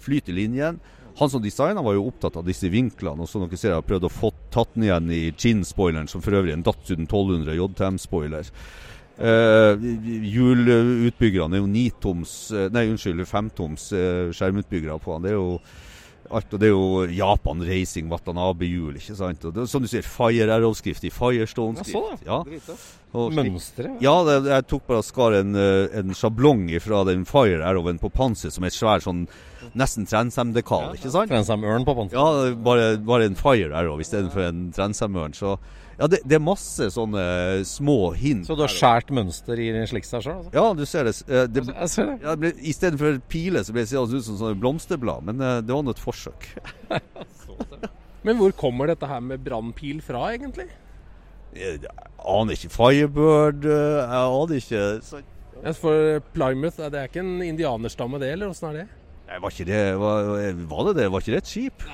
flyt i linjen. Han som designa var jo opptatt av disse vinklene. og som dere ser, Jeg har prøvd å få tatt den igjen i chin-spoileren, som for øvrig er en Datsun 1200 JTM-spoiler. Eh, Hjulutbyggerne er jo nitoms eh, Nei, unnskyld, femtoms uh, skjermutbyggere på han. Det er jo alt, og det er jo Japan Racing Watanabe-hjul, ikke sant. Og det, som du sier, Fire Arrow-skrift i Firestone-skrift. Ja, Ja. da slik- Mønsteret? Ja, det, jeg tok bare skar en, eh, en sjablong fra den Fire Arrowen på panseret, som er et svær sånn nesten Transam-dekal, ikke sant? Transam-ørn på panseret. Ja, bare, bare en Fire Arrow istedenfor en Transam-ørn. Så ja, det, det er masse sånne små hint. Så du har skjært mønster i sliksa sjøl? Altså. Ja, du ser det. Eh, det Jeg ser det. ja, det ble, Istedenfor piler så ble det seende ut som sånne blomsterblad, men eh, det var nå et forsøk. Men hvor kommer dette her med brannpil fra, egentlig? Jeg aner ikke. Firebird eh, Jeg aner ikke. Så, Ja, For Plymouth, det er ikke en indianerstamme det, eller åssen er det? Nei, var ikke det var, var det det? Var ikke det et skip?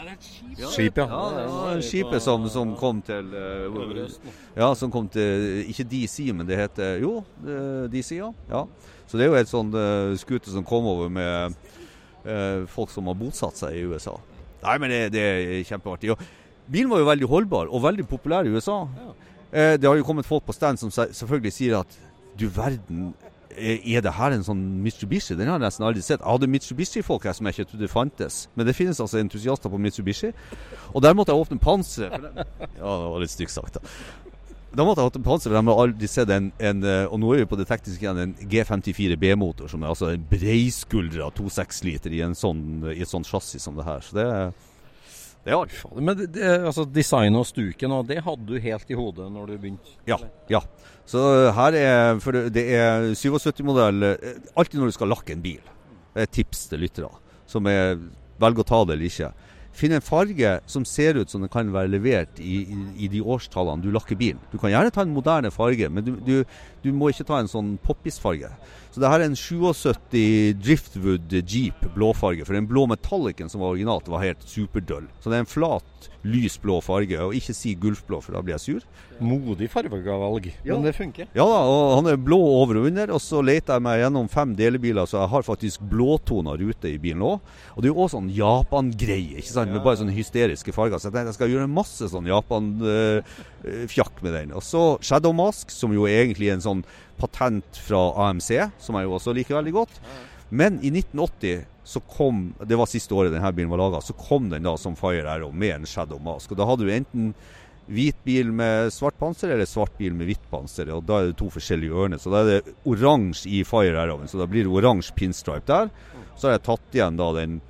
Skip, ja. Ja, det var skipet som, som kom til eh, Ja, som kom til Ikke DC, men det heter Jo, eh, DC, ja. ja. Så det er jo et sånn uh, skute som kom over med eh, folk som har bosatt seg i USA. Nei, men det, det er kjempeartig. Og bilen var jo veldig holdbar, og veldig populær i USA. Eh, det har jo kommet folk på stand som selvfølgelig sier at du verden, er det her en sånn Mitsubishi? Den har jeg nesten aldri sett. Jeg hadde Mitsubishi-folk her som jeg ikke trodde fantes. Men det finnes altså entusiaster på Mitsubishi. Og der måtte jeg åpne panseret. Ja, det var litt stygt sagt, da. Da måtte jeg åpne panseret, for de har aldri sett en, en eh, Og nå er vi på det tekniske igjen, en G54 B-motor, som er altså en breiskuldra 2,6 liter i, en sånn, i et sånt chassis som det her. Så det, er- det er artig. Men det, altså, designet og stuken, og det hadde du helt i hodet når du begynte? Ja. ja. Så eh, her er For det- det er 77-modell eh, Alltid når du skal lakke en bil. Det er et tips til lyttere som er velger å ta det eller ikke. Finn en farge som ser ut som den kan være levert i, i, i de årstallene du lakker bilen. Du kan gjerne ta en moderne farge, men du, du, du må ikke ta en sånn poppis-farge. Så det her er en 77 Driftwood Jeep blåfarge. For den blå metallicen som var originalt, var helt superdøll. Så det er en flat, lys blå farge. Og ikke si gulfblå, for da blir jeg sur. Modig fargevalg, men det funker. Ja da, og han er blå over og under. Og så leter jeg meg gjennom fem delebiler, så jeg har faktisk blåtona rute i bilen òg. Og det er jo òg sånn Japan-greie, ikke sant? med bare sånne hysteriske farger. Så jeg tenkte jeg skal gjøre masse sånn Japan-fjakk med den. Og så Shadow Mask, som jo er egentlig en sånn patent fra AMC, som jeg jo også liker veldig godt. Men i 1980 så kom, det var siste året denne bilen var laga, så kom den da som Fire Arrow med en Shadow Mask. Og da hadde du enten hvit bil med svart panser eller svart bil med hvitt panser. Og da er det to forskjellige ørner. Så da er det oransje i Fire Arrowen, så da blir det oransje pinstripe der. Så har jeg tatt igjen da den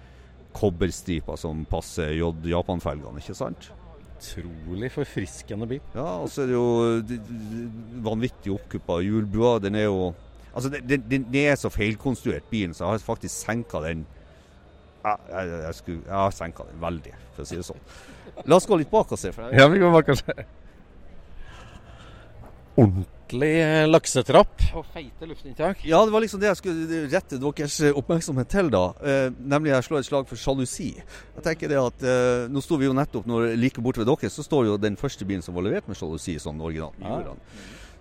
kobberstripa som passer J-Japan-felgene, ikke sant? Utrolig forfriskende bil. Ja, og så er det jo vanvittig oppkuppa hjulbua. Den er jo Altså, den, den, den er så feilkonstruert, bilen, så jeg har faktisk senka den jeg, jeg, jeg, skulle, jeg har senka den veldig, for å si det sånn. La oss gå litt bak og se. For jeg, Ja, vi går bak og se. Ordentlig ordentlig eh, laksetrapp og feite luftinntak. Ja, det var liksom det jeg skulle rette deres oppmerksomhet til, da. Eh, nemlig jeg slår et slag for sjalusi. Jeg tenker det at eh, Nå sto vi jo nettopp når like borte ved dere, så står jo den første bilen som var levert med sjalusi, sånn originalt Murene.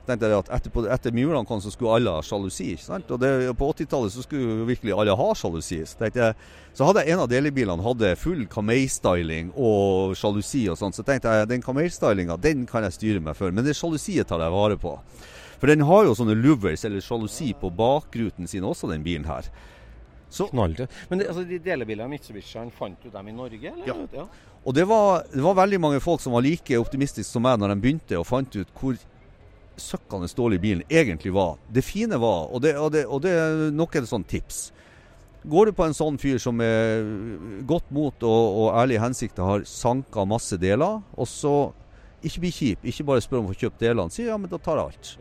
Tenkte jeg at etter, etter Murene kom, så skulle alle ha sjalusi. ikke sant? Og det, På 80-tallet så skulle virkelig alle ha sjalusi. Så, jeg, så hadde jeg en av delebilene hadde full Kamei-styling og sjalusi og sånn. Så tenkte jeg den Kamei-stylinga den kan jeg styre meg for, men det sjalusiet tar jeg vare på. For den har jo sånne louvers eller sjalusi på bakruten sin også, den bilen her. Så. Men det, altså, de delebilene Mitsubishi, fant du dem i Norge? Eller? Ja. Og det var, det var veldig mange folk som var like optimistiske som meg når de begynte og fant ut hvor søkkende dårlig bilen egentlig var. Det fine var, og det, og det, og det er nok et sånt tips Går du på en sånn fyr som med godt mot og, og ærlige hensikter har sanka masse deler, og så ikke bli kjip, ikke bare spør om å få kjøpt delene, si ja, men da tar jeg alt.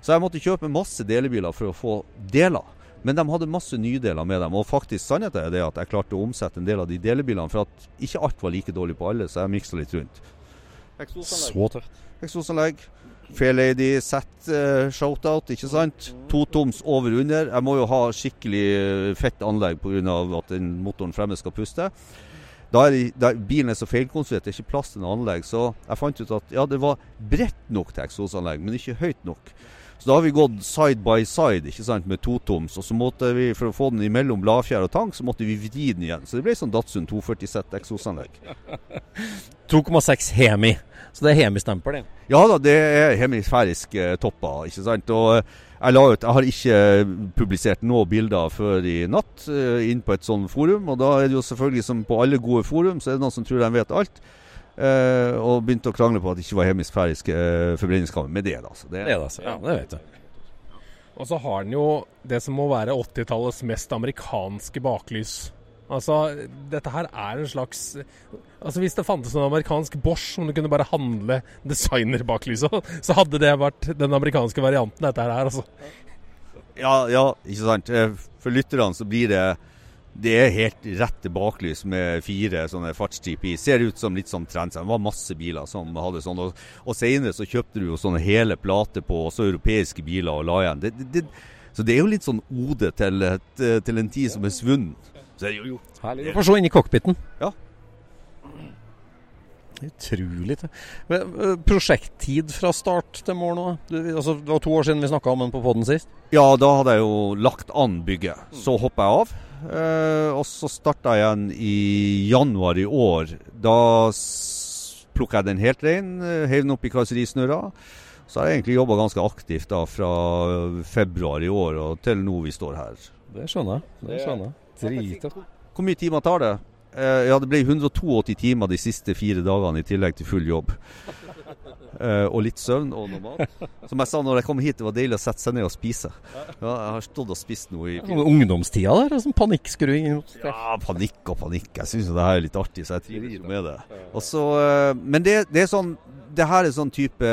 Så jeg måtte kjøpe masse delebiler for å få deler. Men de hadde masse nydeler med dem. Og faktisk sannheten er det at jeg klarte å omsette en del av de delebilene, for at ikke alt var like dårlig på alle, så jeg miksa litt rundt. Så tøft. Eksosanlegg. Fairlady set uh, shoutout, ikke sant? Totoms over under. Jeg må jo ha skikkelig eh, fett anlegg pga. at den motoren fremme skal puste. Da er, det- da, bilen er så feilkonstruert, det er ikke plass til noe anlegg. Så jeg fant ut at ja, det var bredt nok til eksosanlegg, men ikke høyt nok. Så da har vi gått side by side ikke sant, med totoms. Og så måtte vi, for å få den imellom bladfjær og tank, så måtte vi vri den igjen. Så det ble sånn Datsun 240 Z eksosanlegg. 2,6 Hemi. Så det er Hemi-stempel, det. Ja da, det er hemisfærisk eh, topper, ikke sant. Og eh, jeg, la ut, jeg har ikke publisert noen bilder før i natt eh, inn på et sånt forum. Og da er det jo selvfølgelig som på alle gode forum, så er det noen som tror de vet alt. Eh, og begynte å krangle på at det ikke var hemisfærisk uh, forbrenningskammer. Men det er det altså. Det Det er det, altså. Ja, det vet du. Og så har den jo det som må være 80-tallets mest amerikanske baklys. Altså, dette her er en slags Altså, hvis det fantes en amerikansk Bosch som du kunne bare handle designerbaklyset, så hadde det vært den amerikanske varianten, dette her, altså. Ja, ja, ikke sant. Eh, For lytterne så blir det det er helt rett baklys med fire sånne fartschip i. Ser ut som litt sånn trend. Det var masse biler som hadde sånn. Og, og senere så kjøpte du jo sånne hele plater på også europeiske biler og la igjen. Det, det, det, så det er jo litt sånn ode til, til en tid som er svunnet. Så er det jo, jo. Herlig. Du får se inn i cockpiten. Ja. Utrolig. Men, eh, Prosjekttid fra start til mål nå? Du, altså, det var to år siden vi snakka om den på poden sist. Ja, da hadde jeg jo lagt an bygget. Så hoppa jeg av. Eh, og så starta jeg igjen i januar i år. Da plukka jeg den helt rein, eh, heiv den opp i karosserisnurra. Så har jeg egentlig jobba ganske aktivt da fra februar i år og til nå vi står her. Det skjønner jeg. Det skjønner jeg. Drittøft. Hvor mye timer tar det? Eh, ja, det ble 182 timer de siste fire dagene i tillegg til full jobb. Eh, og litt søvn og noe mat. Som jeg sa når jeg kom hit, det var deilig å sette seg ned og spise. Ja, jeg har stått og spist noe i ja, Ungdomstida der, sånn panikkskruing. Ja, panikk og panikk. Jeg syns det her er litt artig, så jeg trives med det. Også, eh, men det, det er sånn det her er sånn type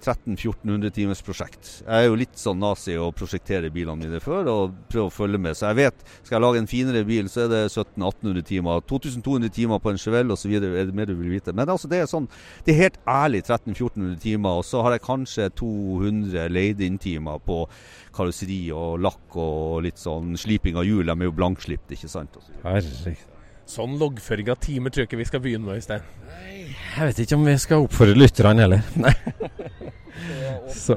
1300-1400 timers prosjekt. Jeg er jo litt sånn nazi og prosjekterer bilene mine før og prøver å følge med. Så jeg vet, skal jeg lage en finere bil, så er det 1700-1800 timer. 2200 timer på en Chevelle osv. er det mer du vil vite. Men altså, det er sånn, det er helt ærlig 1300-1400 timer. Og så har jeg kanskje 200 leid-inn-timer på karosseri og lakk og litt sånn sliping av hjul. De er jo blankslipt, ikke sant? Herregud. Sånn loggføring av timer tror jeg ikke vi skal begynne med, Øystein. Jeg vet ikke om vi skal oppfordre lytterne heller. Nei. Så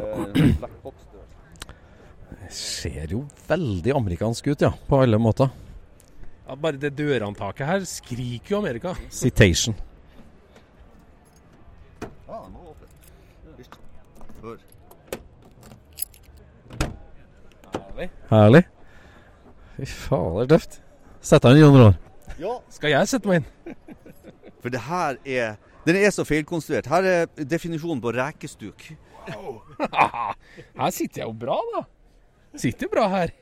Det ser jo veldig amerikansk ut, ja. På alle måter. Ja, bare det dørhåndtaket her skriker jo Amerika. Citation. Herlig. Fy fader, tøft. Sett deg inn, Jon Roar. Ja. Skal jeg sette meg inn? For det her er Den er så feilkonstruert. Her er definisjonen på rekestuk. her sitter jeg jo bra, da. Sitter bra her.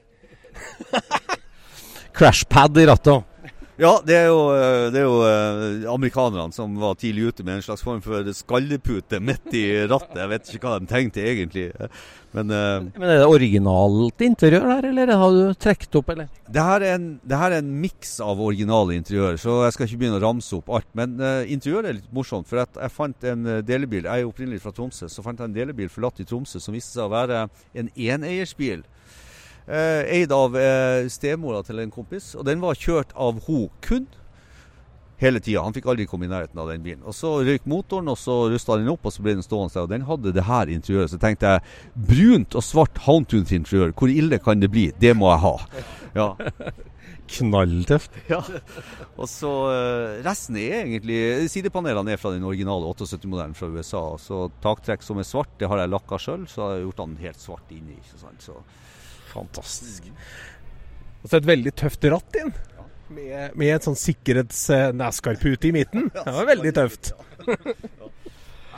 Crashpad i rattet. Ja, det er jo, eh, det er jo eh, amerikanerne som var tidlig ute med en slags form for skallepute midt i rattet. Jeg vet ikke hva de tenkte egentlig. Men, eh, Men Er det originalt interiør der, eller har du trukket opp, eller? det her er en, det her er en miks av originale interiør, så jeg skal ikke begynne å ramse opp alt. Men uh, interiøret er litt morsomt, for jeg fant en delebil. Jeg er opprinnelig fra Tromsø, så fant jeg en delebil forlatt i Tromsø som viste seg å være en eneeiersbil. Eh, eid av eh, stemora til en kompis, og den var kjørt av hun kun hele tida. Han fikk aldri komme i nærheten av den bilen. Og Så røyk motoren, og så rusta den opp, og så ble den stående der. Og den hadde det her interiøret. Så tenkte jeg brunt og svart Houndtunes-interiør, hvor ille kan det bli? Det må jeg ha. Ja. Knalltøft. Ja. Og så eh, Resten er egentlig Sidepanelene er fra den originale 78-modellen fra USA. Så taktrekk som er svart, det har jeg lakka sjøl, så har jeg gjort den helt svart inni. ikke sant? Så Fantastisk. Og så et veldig tøft ratt inn. Med, med et sånn sikkerhets-NASCAR-pute i midten. Det var veldig tøft.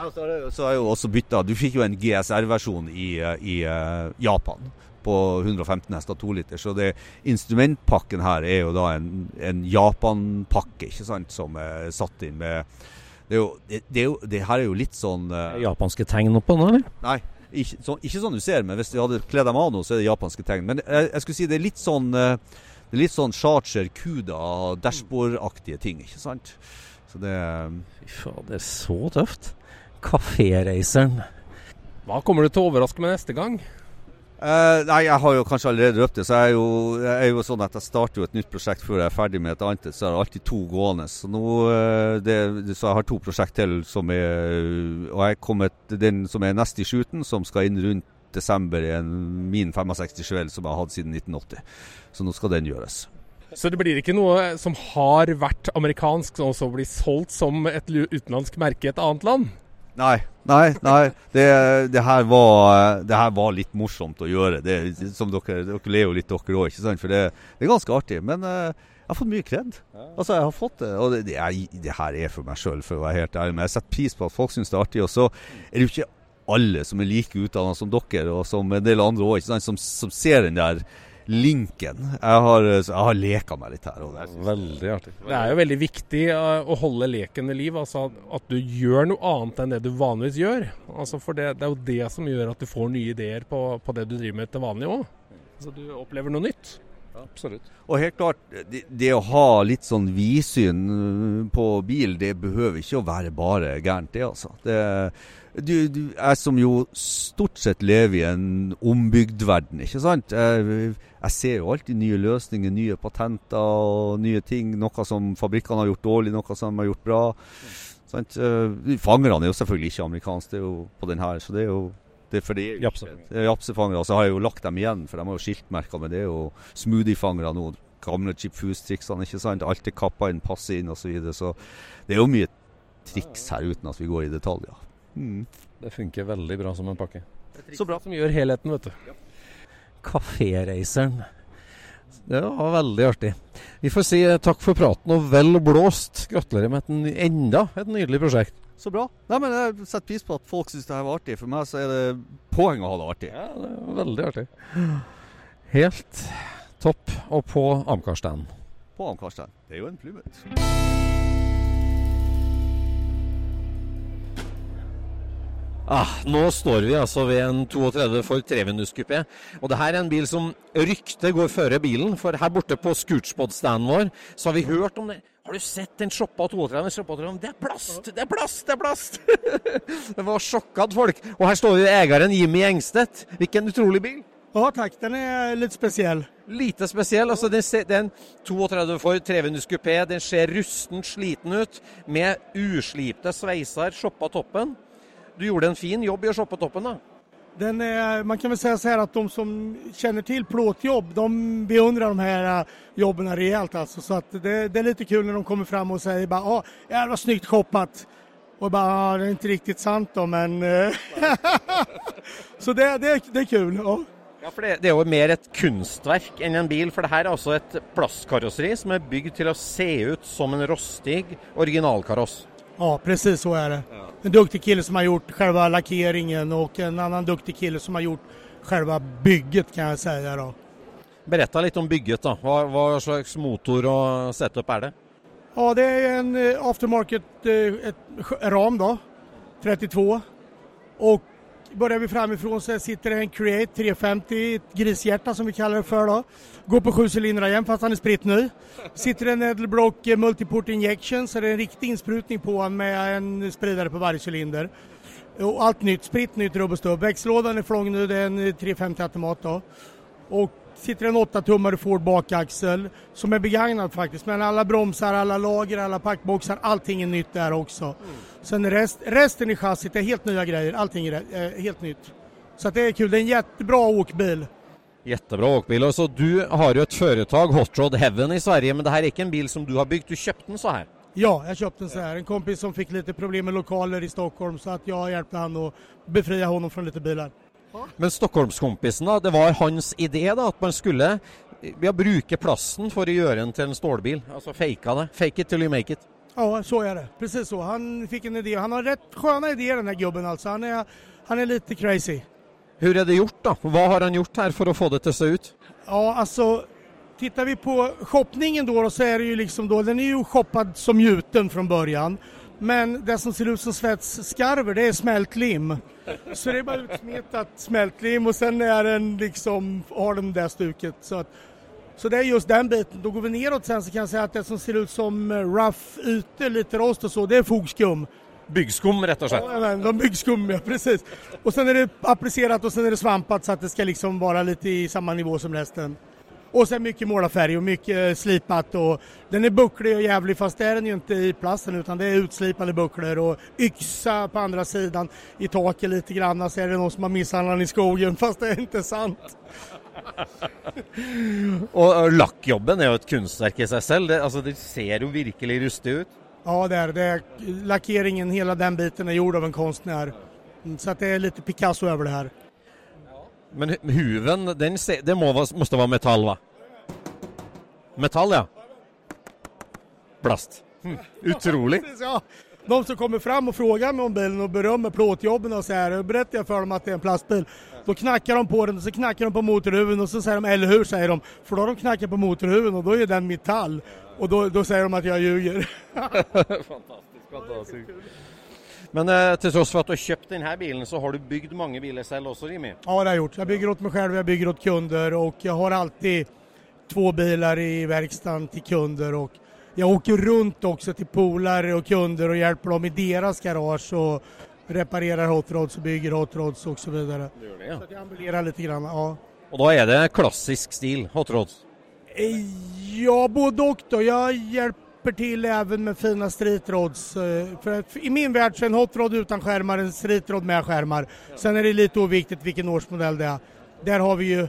Så har jeg er jo også bytta Du fikk jo en GSR-versjon i, eh, i eh, Japan på 115 hester 2 liter. Så det, instrumentpakken her er jo da en, en Japan-pakke, ikke sant, som er satt inn med Det, er jo, det, det, er jo, det her er jo litt sånn uh, Japanske tegn oppå nå, eller? Nei, ikke, så, ikke sånn du ser, men hvis de hadde kledd dem av nå, så er det japanske tegn. Men jeg, jeg skulle si det er litt sånn eh, Det er litt sånn Charger, Cuda, dashbordaktige ting, ikke sant? Så det Fy fader, så tøft. Kaféreiseren. Hva kommer du til å overraske med neste gang? Eh, nei, jeg har jo kanskje allerede røpt det. Så jeg er, jo, jeg er jo sånn at jeg starter jo et nytt prosjekt før jeg er ferdig med et annet. Så jeg har alltid to gående. Så nå eh, det, Så jeg har to prosjekt til som er Og jeg kommet den som er nest i shooten, som skal inn rundt desember i en min 65 Chevelle som jeg har hatt siden 1980. Så nå skal den gjøres. Så det blir ikke noe som har vært amerikansk, som også blir solgt som et utenlandsk merke i et annet land? Nei, nei, nei. Det, det, her var, det her var litt morsomt å gjøre. Det, som dere, dere ler jo litt dere òg, ikke sant? For det, det er ganske artig. Men uh, jeg har fått mye kred. Altså, jeg har fått det. Og det, er, her er for meg sjøl, for å være helt ærlig. Men jeg setter pris på at folk syns det er artig. Og så er det jo ikke alle som er like utdanna som dere, og som en del andre òg, som, som ser den der linken. Jeg har, jeg har leka meg litt her. Og det er Veldig artig. Det er jo veldig viktig eh, å holde leken ved liv. Altså at- du gjør noe annet enn det du vanligvis gjør. Altså for det, det er jo det som gjør at du får nye ideer på, på det du driver med til vanlig òg. Så du opplever noe nytt. Absolutt. Og helt klart, det, det å ha litt sånn vidsyn øh, på bil, det behøver ikke å være bare gærent, det altså. Det, du, du, jeg som jo stort sett lever i en ombygd verden, ikke sant. Jeg, jeg ser jo alltid nye løsninger, nye patenter og nye ting. Noe som fabrikkene har gjort dårlig, noe som de har gjort bra. Sant? Eh, Fangerne er jo selvfølgelig ikke amerikanske, det er jo på den her, så det er jo det er for det jo Japse. ikke- det er Japsefangere. Så har jeg jo lagt dem igjen, for de har jo skiltmerker, med det Og smoothiefangere nå. Gamle chip fuse-triksene, ikke sant. Alt er kappa inn, passer inn osv. Så, videre. så det er jo mye triks her uten at vi går i detaljer. Mm. Det funker veldig bra som en pakke. Så bra som gjør helheten, vet du. Kaféreiseren. Det var veldig artig. Vi får si eh, takk for praten og vel blåst. Gratulerer med et, ny- enda et nydelig prosjekt. Så bra. Nei, men Jeg setter pris på at folk syns det her var artig. For meg så er det poeng å ha det artig. Ja, det var veldig artig. Helt topp. Og på Amcarstand. På Karstein. Det er jo en plymouth. Ah, nå står vi altså ved en 32 for trevinduskupé. Og det her er en bil som ryktet går føre bilen. For her borte på Scootspod-standen vår så har vi hørt om det. Har du sett den shoppa 32? Shoppa 32? Det er plast! Det er plast! Det er plast! det var sjokkad folk. Og her står jo eieren Jimmy Engstedt. Hvilken utrolig bil. Ja takk, den er litt spesiell. Lite spesiell. altså den ser- er en 32 for trevindus kupé. Den ser rusten, sliten ut, med uslipte sveiser, shoppa toppen. Du gjorde en fin jobb i å shoppe toppen, da. Den är, man kan väl säga så här att de som känner till plåtjobb, de beundrar de här jobbene jobben rejält alltså. Så att det, det är lite kul när de kommer fram och säger bara, ja, jävla snyggt shoppat. Och bara, ja, det är inte riktigt sant då, men... eh, så det, det, det är kul. Ja. Ja, for det, det er jo mer et kunstverk enn en bil. For det her er altså et plastkarosseri som er bygd til å se ut som en rostig originalkaross. Ja, precis så är det. En duktig kille som har gjort själva lackeringen och en annan duktig kille som har gjort själva bygget kan jag säga då. Berätta litt om bygget. da. Hva, vad slags motor og setup er det? Ja, det är en eh, aftermarket eh, ett ram då, 32. Och börjar vi framifrån så sitter det en Create 350, ett grishjärta som vi kallar det för då. Går på sju cylindrar igen fast han är spritt ny. Sitter en Edelbrock eh, Multiport Injection så det är en riktig insprutning på honom med en spridare på varje cylinder. Och allt nytt, spritt nytt rubb och. Växellådan är flång nu, det är en eh, 350 automat då. Och sitter en 8-tummare Ford bakaxel som är begagnad faktiskt. Men alla bromsar, alla lager, alla packboxar, allting är nytt där också. Sen rest, resten i chassit är helt nya grejer, allting är eh, helt nytt. Så att det är kul, det är en jättebra åkbil. Jättebra åkbil. Och så Du har jo et företag, Hot Rod Heaven i Sverige, men det her er ikke en bil som du har bygd. Du kjøpte den så her. Ja, jag köpte den så här. En kompis som fick lite problem med lokaler i Stockholm så att jag hjälpte han att befria honom från lite bilar. Men Stockholmskompisen, da, det var hans idé da, at man skulle ja, bruke plassen for å gjøre den til en stålbil. Altså faka det. Fake it till you make it. Ja, så är det. Precis så. Han fick en idé. Han har rätt sköna idéer den här gubben alltså. Han är, han är lite crazy. Hur er det gjort, da? Hva har han gjort her for å få det å se ut? Ja, alltså tittar vi på shoppningen då så är det ju liksom då, den är ju shoppad som gjuten från början. Men det som ser ut som svetsskarver det är smältlim. Så det är bara utsmetat smältlim och sen är den liksom, har den det där stuket. Så, att, så det är just den biten. Då går vi neråt sen så kan jag säga att det som ser ut som eh, rough ute, lite rost och så, det är fogskum. Byggskum, rett og slett. Ja, men, de byggskum, ja precis. Och sen är det applicerat och sen är det svampat så att det ska liksom vara lite i samma nivå som resten. Och sen mycket målarfärg och mycket eh, slipat och den är bucklig och jävlig fast det är den ju inte i plasten utan det är utslipade bucklor och yxa på andra sidan i taket lite grann så är det någon som har misshandlat i skogen fast det är inte sant. Og, lakkjobben er jo et kunstverk i seg selv. Det, altså, det ser jo virkelig rustig ut. Ja det er det. Lakkeringen, hele den biten er gjord av en konstnär. Mm, Så det er litt Picasso over det her. Men huven, den det må, måste vara metall, va? Metall, ja. Plast. Hm. Utrolig. Ja. De som kommer fram og spør meg om bilen og berømmer plåtjobben og så då jeg for dem at det er en plastbil. Då knackar de på den och så knackar de på motorhuven och så säger de, eller hur säger de? För då har de knackat på motorhuven och då är den metall. Och då, då säger de att jag ljuger. Men eh, til tross for at du har kjøpt denne bilen, så har du bygd mange biler selv også, Jimmy. Ja, det har jag gjort. Jag bygger åt mig själv, jag bygger åt kunder och jag har alltid två bilar i verkstaden till kunder och jag åker runt också till polare och kunder och hjälper dem i deras garage och reparerar hot rods och bygger hot rods och så vidare. ja. Så att jag ambulerar lite grann, ja. Og da er det klassisk stil, hot rods. Eh, Ja, både och då. Jag hjälper till även med fina street rods. För i min värld så är en hot rod utan skärmar en streetrod med skärmar. Sen är det lite oviktigt vilken årsmodell det är. Där har vi ju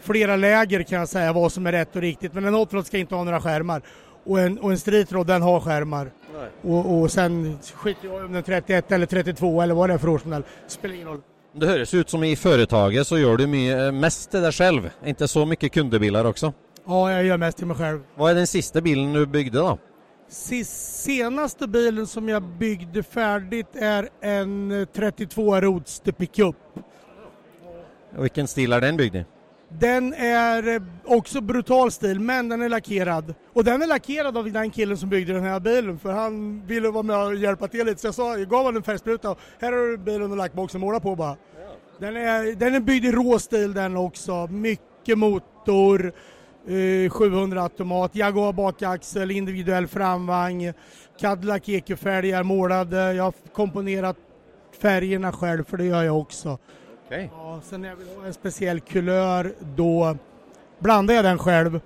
flera läger kan jag säga vad som är rätt och riktigt. Men en hot rod ska inte ha några skärmar. Och en, och en streetrod den har skärmar. Och, och sen skiter jag om den 31 eller 32 eller vad det är för årsmodell. Spelar ingen roll. Det høres ut som i företaget så gjør du mye, eh, mest til deg selv. Ikke så mye kundebiler også. Ja, jag gör mest till mig själv. Hva er den siste bilen du bygde, da? Sist, Senaste bilen som jag byggde färdigt är en eh, 32 Roadster pickup. Vilken stil är den bygd i? Den är også också brutal stil, men den är lackerad. Och den är lackerad av den killen som byggde den här bilen, för han ville vara med och hjälpa till lite. Så jag, sa, jag gav honom en färgspruta och här har du bilen och lackboxen, måla på bara. Den är, den är byggd i råstil den också. Mycket motor, eh, 700 automat, Jaguar bakaxel, individuell framvagn, Cadillac EQ-fälgar målade. Jag har komponerat färgerna själv, för det gör jag också. Okej. Ja, sen när jag vill ha en speciell kulör då blandar jag den själv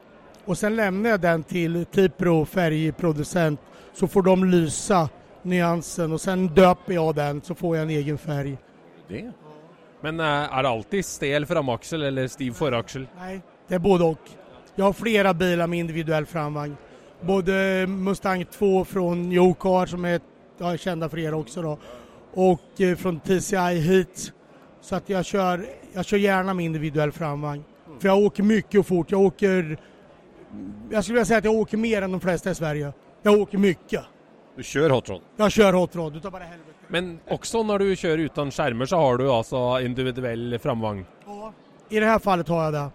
och sen lämnar jag den till Tipro färgproducent så får de lysa nyansen och sen döper jag den så får jag en egen färg. Det. Men är er det alltid stel framaxel eller stiv föraxel? Nej, det är både och. Jag har flera bilar med individuell framvagn. Både Mustang 2 från Joe Car som är ja, kända för er också då och eh, från TCI hit. Så att jag kör, jag kör gärna med individuell framvagn. För jag åker mycket och fort. Jag åker, jag skulle vilja säga att jag åker mer än de flesta i Sverige. Jag åker mycket. Du kjører hot rod? Jag kör hot rod utav bara helvete. Men også når du kjører uten skjermer, så har du alltså individuell framvagn. Ja, I det här fallet har jag det.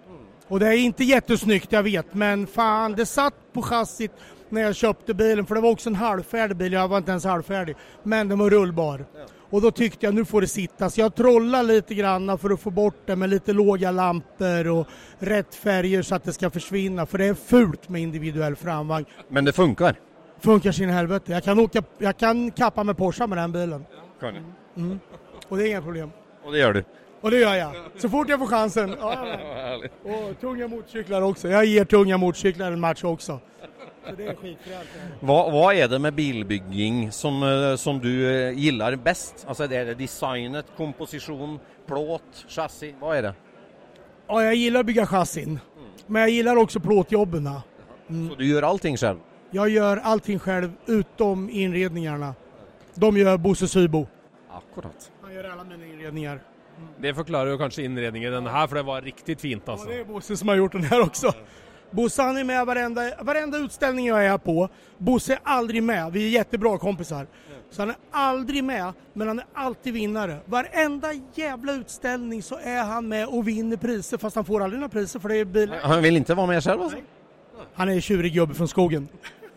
Och det är inte jättesnyggt jag vet men fan det satt på chassit när jag köpte bilen för det var också en halvfärdig bil, jag var inte ens halvfärdig. Men den var rullbar. Och då tyckte jag nu får det sitta. Så jag trollade lite grann för att få bort det med lite låga lampor och rätt färger så att det ska försvinna. För det är fult med individuell framvagn. Men det funkar? Funkar sin helvete. Jag kan, åka, jag kan kappa med Porsche med den bilen. Kan du? Mm. Och det är inga problem. Och det gör du? Och det gör jag. Så fort jag får chansen. Ja, och tunga motorcyklar också. Jag ger tunga motorcyklar en match också. Så det är skitfränt. Hva, hva er det med bilbygging som, eh, som du eh, gillar best? Altså, er det designet, komposisjon, plåt, chassis? Hva er det? Ja, jag gillar att bygga chassin. Men jag gillar också plåtjobben. Så du gjør allting selv? Jeg gjør allting selv, utom inredningene. De gjør Bosse Sybo. Akkurat. Han gjør alle mine inredningar. Det forklarer jo kanskje innredningen i denne her, for det var riktig fint, Ja, altså. det er Bosse som har gjort den här också. Bosse han är med varenda, varenda utställning jag är på. Bosse är aldrig med, vi är jättebra kompisar. Så han är aldrig med, men han är alltid vinnare. Varenda jävla utställning så är han med och vinner priser, fast han får aldrig några priser för det är bil. Han vil ikke være med selv, alltså? Han är en tjurig gubbe från skogen.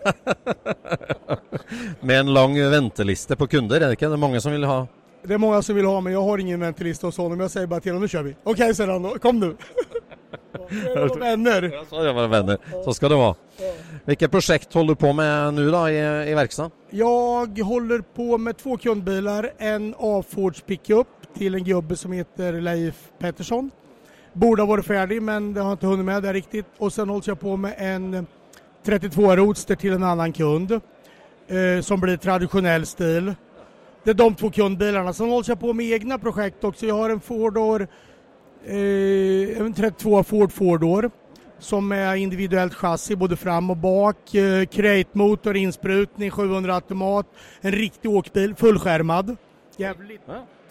Med en lang venteliste på kunder, er det ikke? Det mange som vil ha Det är många som vill ha men jag har ingen ventilista hos honom. Jag säger bara till honom, nu kör vi. Okej, säger han då, kom nu. Vi är vänner. Så det var venner. Så skal det være. Hvilke prosjekt holder du på med nå da, i, i verkstad? Jag håller på med två kundbilar, en A-Fords pickup till en gubbe som heter Leif Pettersson. Borde ha varit färdig men det har inte hunnit med det riktigt. Och sen håller jag på med en 32 Roadster till en annan kund eh, som blir traditionell stil. Det är de två kundbilarna. Sen håller jag på med egna projekt också. Jag har en Ford en 32 Ford Fordor som är individuellt chassi både fram och bak, eh, crate-motor, insprutning, 700 automat, en riktig åkbil, fullskärmad. Jävligt,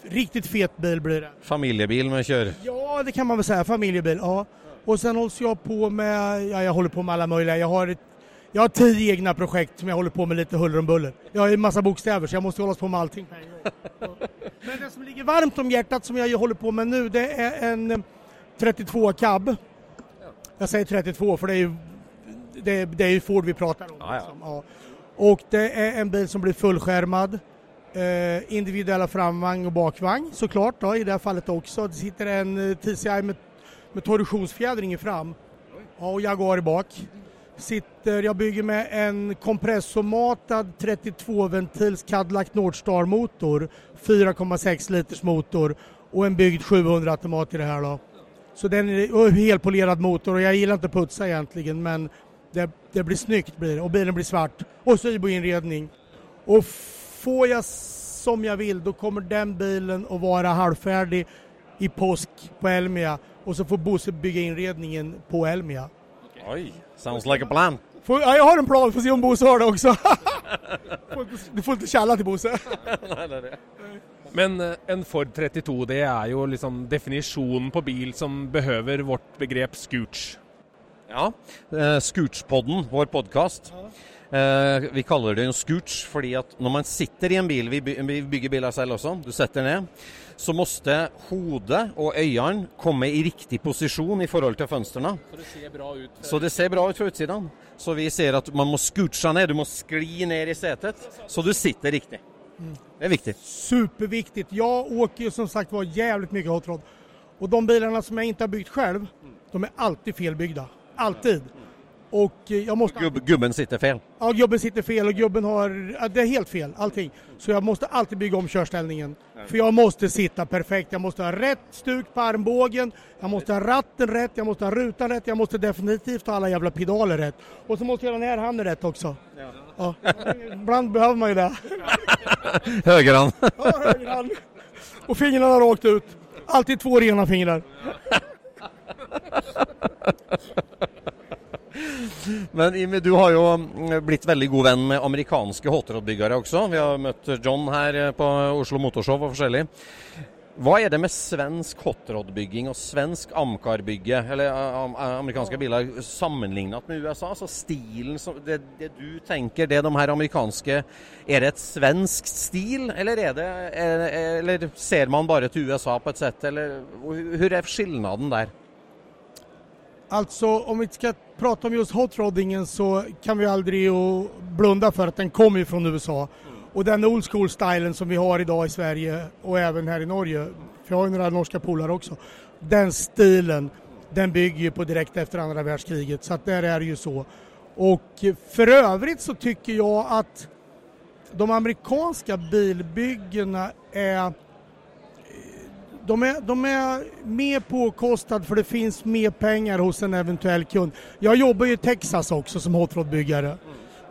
riktigt fet bil blir det. Familjebil med kjør... Ja, det kan man väl säga, familjebil. Ja. Och sen håller jag på med, ja, jag håller på med alla möjliga. Jag har, ett, jag har tio egna projekt som jag håller på med lite huller om buller. Jag har en massa bokstäver så jag måste hålla på med allting Ja. Men det som ligger varmt om hjärtat som jag håller på med nu det är en eh, 32 cab. Jag säger 32 för det är ju, det det är ju Ford vi pratar om. liksom. Ja. Och det är en bil som blir fullskärmad. Eh, individuella framvagn och bakvagn såklart då, i det här fallet också. Det sitter en eh, TCI med, med torsionsfjädring i fram ja, och Jaguar i bak. Sitter, jag bygger med en kompressormatad 32 ventils Cadillac Nordstar motor, 4,6 liters motor och en byggd 700 automat i det här då. Så den är helpolerad motor och jag gillar inte putsa egentligen men det, det blir snyggt blir och bilen blir svart. Och Sybo-inredning. Och får jag som jag vill då kommer den bilen att vara halvfärdig i påsk på Elmia och så får Bosse bygga inredningen på Elmia. Oi, sounds like a plan. For, ja, jag har en plan, får se om Bosse har det också. Inte- du får inte tjalla till Bosse. Men eh, en Ford 32, det er jo liksom definisjonen på bil som behøver vårt begrep scooch. Ja. Eh, Scootspodden, vår podkast. Eh, vi kaller det en scooch fordi at når man sitter i en bil, vi bygger biler selv også, du setter ned, så måtte hodet og øynene komme i riktig posisjon i forhold til fønstrene. Så det ser bra ut. Så det ser bra ut fra utsiden. Så vi ser at man må scoocha ned, du må skli ned i setet, så du sitter riktig. Det er viktig. Superviktigt. Jeg åker jo som sagt var jævlig mye hot rod. Og de bilene som jeg ikke har bygd selv, de er alltid felbyggda. Alltid. Och eh, jag måste... Gubb, gubben sitter fel. Ja, gubben sitter fel och gubben har... Ja, det är helt fel, allting. Så jag måste alltid bygga om körställningen. För jag måste sitta perfekt. Jag måste ha rätt stuk på armbågen, jag måste ha ratten rätt, jag måste ha rutan rätt, jag måste definitivt ha alla jävla pedaler rätt. Och så måste jag ha den här handen rätt också. Ja. Ibland behöver man ju det. Högerhand. Ja, högerhand. Och fingrarna rakt ut. Alltid två rena fingrar. Men Imi, du har jo mm, blitt veldig god venn med amerikanske hotrodbyggere også. Vi har møtt John her eh, på Oslo Motorshow og forskjellig. Hva er det med svensk hotrodbygging og svensk Amcar-bygge, eller eh, amerikanske biler, sammenlignet med USA? Altså stilen, som- det, det du tenker, det de her amerikanske Er det et svensk stil, eller er det er, Eller ser man bare til USA på et sett, eller hvor er skillnaden der? Altså, om vi ska prata om just hotroddingen så kan vi aldrig blunda för att den kommer från USA. Och den old school stilen som vi har idag i Sverige och även här i Norge, för jag har ju några norska polare också, den stilen den bygger ju på direkt efter andra världskriget så att där är det ju så. Och för övrigt så tycker jag att de amerikanska bilbyggena är de är, de är mer påkostade för det finns mer pengar hos en eventuell kund. Jag jobbar ju i Texas också som hotrodbyggare.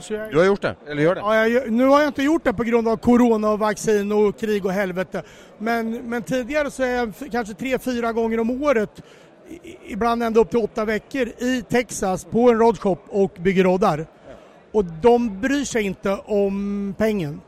Jag, du har gjort det, eller gör det? Ja, jag, nu har jag inte gjort det på grund av corona och vaccin och krig och helvete. Men, men tidigare så är jag kanske tre, fyra gånger om året, ibland ända upp till åtta veckor i Texas på en rodshop och bygger roddar. Och de bryr sig inte om pengen.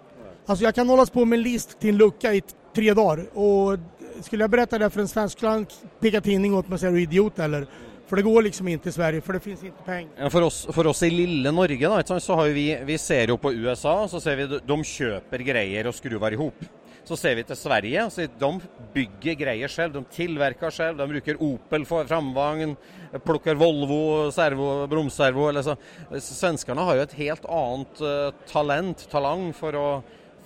Alltså jag kan hållas på med en list till en lucka i tre dagar och skulle jag berätta det för en svensk skulle picka tidning åt mig och säga du idiot eller? For det går liksom ikke i Sverige, for det finnes ikke penger. Ja, for, oss, for, oss, i lille Norge, da, så har vi, vi ser jo på USA, så ser vi de kjøper greier og skruvar ihop. Så ser vi til Sverige, så de bygger greier selv. De tilverker selv. De bruker Opel for framvagn, plukker Volvo servo, bromsservo. Eller så. Svenskene har jo et helt annet uh, talent, talang, for å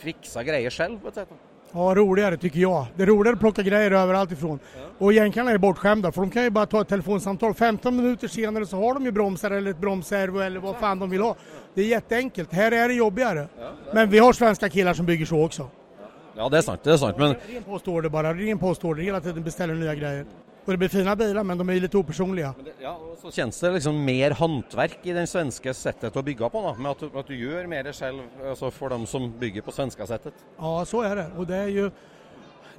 fikse greier selv. på et Ja, roligare tycker jag. Det är roligare att plocka grejer överallt ifrån. Och jänkarna är bortskämda för de kan ju bara ta ett telefonsamtal. 15 minuter senare så har de ju bromsar eller ett bromsservo eller vad fan de vill ha. Det är jätteenkelt. Här är det jobbigare. Men vi har svenska killar som bygger så också. Ja, det är sant. Det är sant. Men... Ren postorder bara. Ren postorder. Hela tiden beställer nya grejer. Och det blir fina bilar, men de är lite opersonliga. Ja, och så känns det liksom mer hantverk i den svenska sättet att bygga på, då, med att, att du gör mer själv alltså för de som bygger på svenska sättet. Ja, så är det. Och det är ju,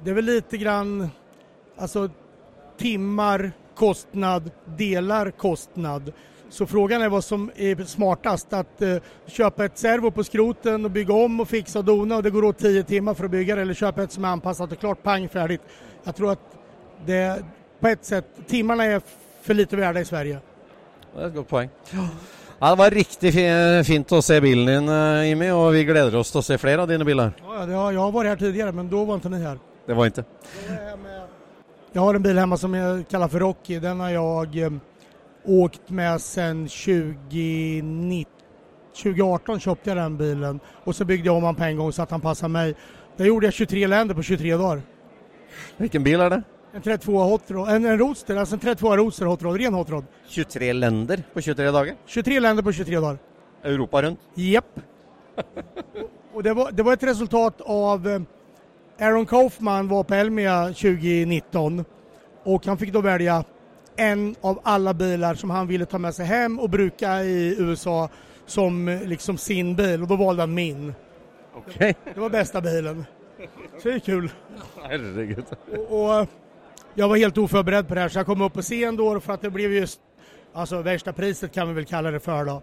det är väl lite grann, alltså timmar, kostnad, delar, kostnad. Så frågan är vad som är smartast, att uh, köpa ett servo på skroten och bygga om och fixa och dona och det går åt 10 timmar för att bygga det eller köpa ett som är anpassat och klart, pang färdigt. Jag tror att det, på ett sätt, timmarna är för lite värda i Sverige. Det er et godt poeng. Ja, det var riktig fint å se bilen din eh, Jimmy och vi gleder oss til å se flere av dine biler. Ja, jag har vært her tidligere, men da var ikke ni her. Det var ikke. Jeg har en bil hjemme som jeg kaller for Rocky. Den har jag eh, åkt med siden 2019. 2018 kjøpte jeg den bilen og så bygde jeg om den på en gang så at han passet meg. Det gjorde jeg 23 länder på 23 dagar. Vilken bil er det? En 32 hot rod, en, en roadster, alltså en 32 roadster hot rod, ren hot rod. 23 länder på 23 dager? 23 länder på 23 dager. Europa rundt? Japp. och, det, var, det var ett resultat av eh, Aaron Kaufman var på Elmia 2019 och han fick då välja en av alla bilar som han ville ta med sig hem och bruka i USA som eh, liksom sin bil och då valde han min. Okay. Det var bästa bilen. Så det är kul. Herregud. Och, och jag var helt oförberedd på det här så jag kom upp på scen då för att det blev just alltså värsta priset kan vi väl kalla det för då.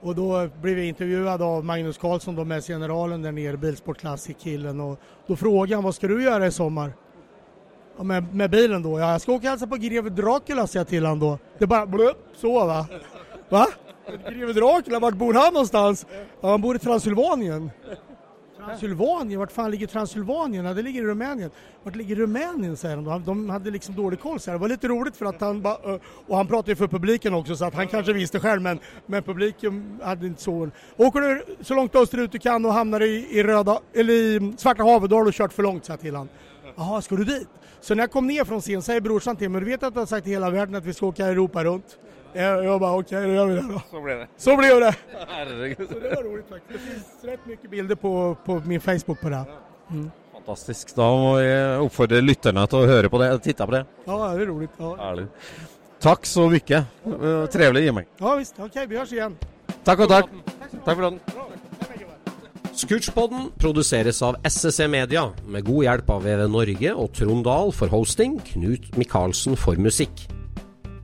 Och då blev jag intervjuad av Magnus Karlsson, då med generalen där nere, Bilsport Classic-killen. Och då frågade han, vad ska du göra i sommar? Ja, med, med bilen då? Ja, jag ska åka och hälsa på greve Dracula, säger jag till honom då. Det bara blupp, så va? Va? Greve Dracula, vart bor han någonstans? Ja, han bor i Transylvanien. Transylvanien, vart fan ligger Transylvanien? Ja, det ligger i Rumänien. Vart ligger Rumänien säger de? De hade liksom dålig koll här. Det var lite roligt för att han bara, och han pratade ju för publiken också så att han kanske visste själv men, men publiken hade inte så. Åker du så långt österut du kan och hamnar i, i röda, eller i Svarta havet då har du kört för långt sa till han. Jaha, ska du dit? Så när jag kom ner från scen säger brorsan till mig, du vet att du har sagt till hela världen att vi ska åka Europa runt? Jag, jag bara okej, okay, då gör vi det då. Så blev det. Så blev det. Herregud. Så det var roligt faktiskt. Det finns rätt mycket bilder på, på min Facebook på det. Mm. Fantastisk. Da må jeg oppfordre lytterne til å høre på det, titte på det. Ja, det er rolig. Ja. Herlig. Takk så mye. Trevligt Jimmy. Ja visst, Ok, vi høres igjen. Takk og takk. Takk for den. Scootchpoden produseres av SSC Media, med god hjelp av VV Norge og Trond Dahl for hosting, Knut Micaelsen for musikk.